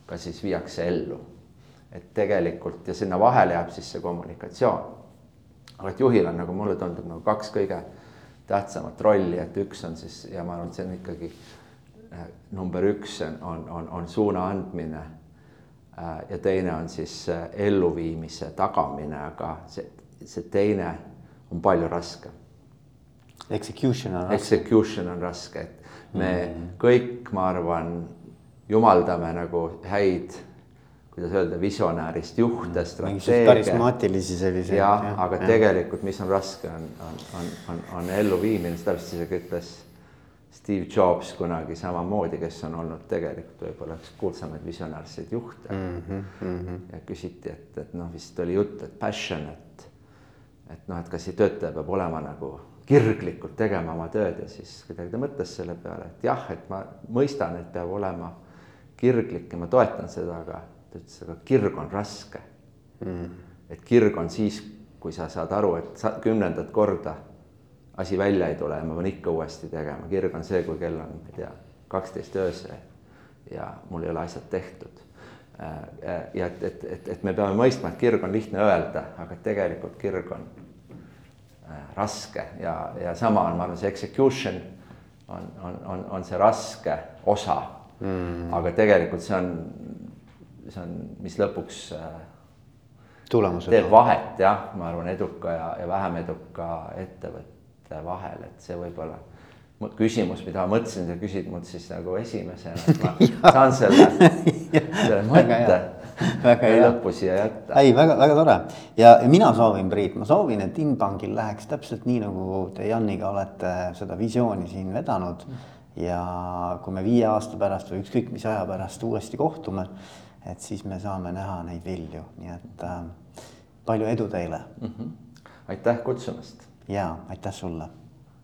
ka siis viiakse ellu. et tegelikult ja sinna vahele jääb siis see kommunikatsioon. aga et juhil on nagu mulle tundub nagu kaks kõige tähtsamat rolli, et üks on siis ja ma arvan, et see on ikkagi äh, number üks on, on, on, on suuna andmine äh,. ja teine on siis äh, elluviimise tagamine, aga see, see teine on palju raskem Execution on raske. Execution on raske, et me mm. kõik, ma arvan, jumaldame nagu häid, kuidas öelda, visionäärist juhte mm., strateegia. karismaatilisi selliseid. jah ja,, aga ja. tegelikult, mis on raske, on, on, on, on, on elluviimine, seda vist isegi ütles Steve Jobs kunagi samamoodi, kes on olnud tegelikult võib-olla üks kuulsamaid visionäärseid juhte mm. -hmm, mm -hmm. ja küsiti, et, et noh, vist oli jutt, et passion, et, et noh, et kas see töötaja peab olema nagu kirglikult tegema oma tööd ja siis kuidagi ta mõtles selle peale, et jah, et ma mõistan, et peab olema kirglik ja ma toetan seda, aga ta ütles, aga kirg on raske. Mm.. et kirg on siis, kui sa saad aru, et sa kümnendat korda asi välja ei tule ja ma pean ikka uuesti tegema, kirg on see, kui kell on, ma ei tea, kaksteist öösel ja mul ei ole asjad tehtud. Äh, ja et, et, et, et me peame mõistma, et kirg on lihtne öelda, aga tegelikult kirg on raske ja, ja sama on, ma arvan, see execution on, on, on, on see raske osa. Mm.. aga tegelikult see on, see on, mis lõpuks äh, tulemused. teeb vahet jah, ma arvan, eduka ja, ja vähem eduka ettevõtte vahel, et see võib-olla küsimus, mida ma mõtlesin, sa küsid mult siis nagu esimesena, et ma saan selle, selle mõtte väga hea. lõppu siia jätta. ei, väga-väga tore ja mina soovin, Priit, ma soovin, et Inbankil läheks täpselt nii, nagu te Janiga olete seda visiooni siin vedanud. ja kui me viie aasta pärast või ükskõik mis aja pärast uuesti kohtume, et siis me saame näha neid vilju, nii et äh, palju edu teile mm. -hmm. aitäh kutsumast. ja aitäh sulle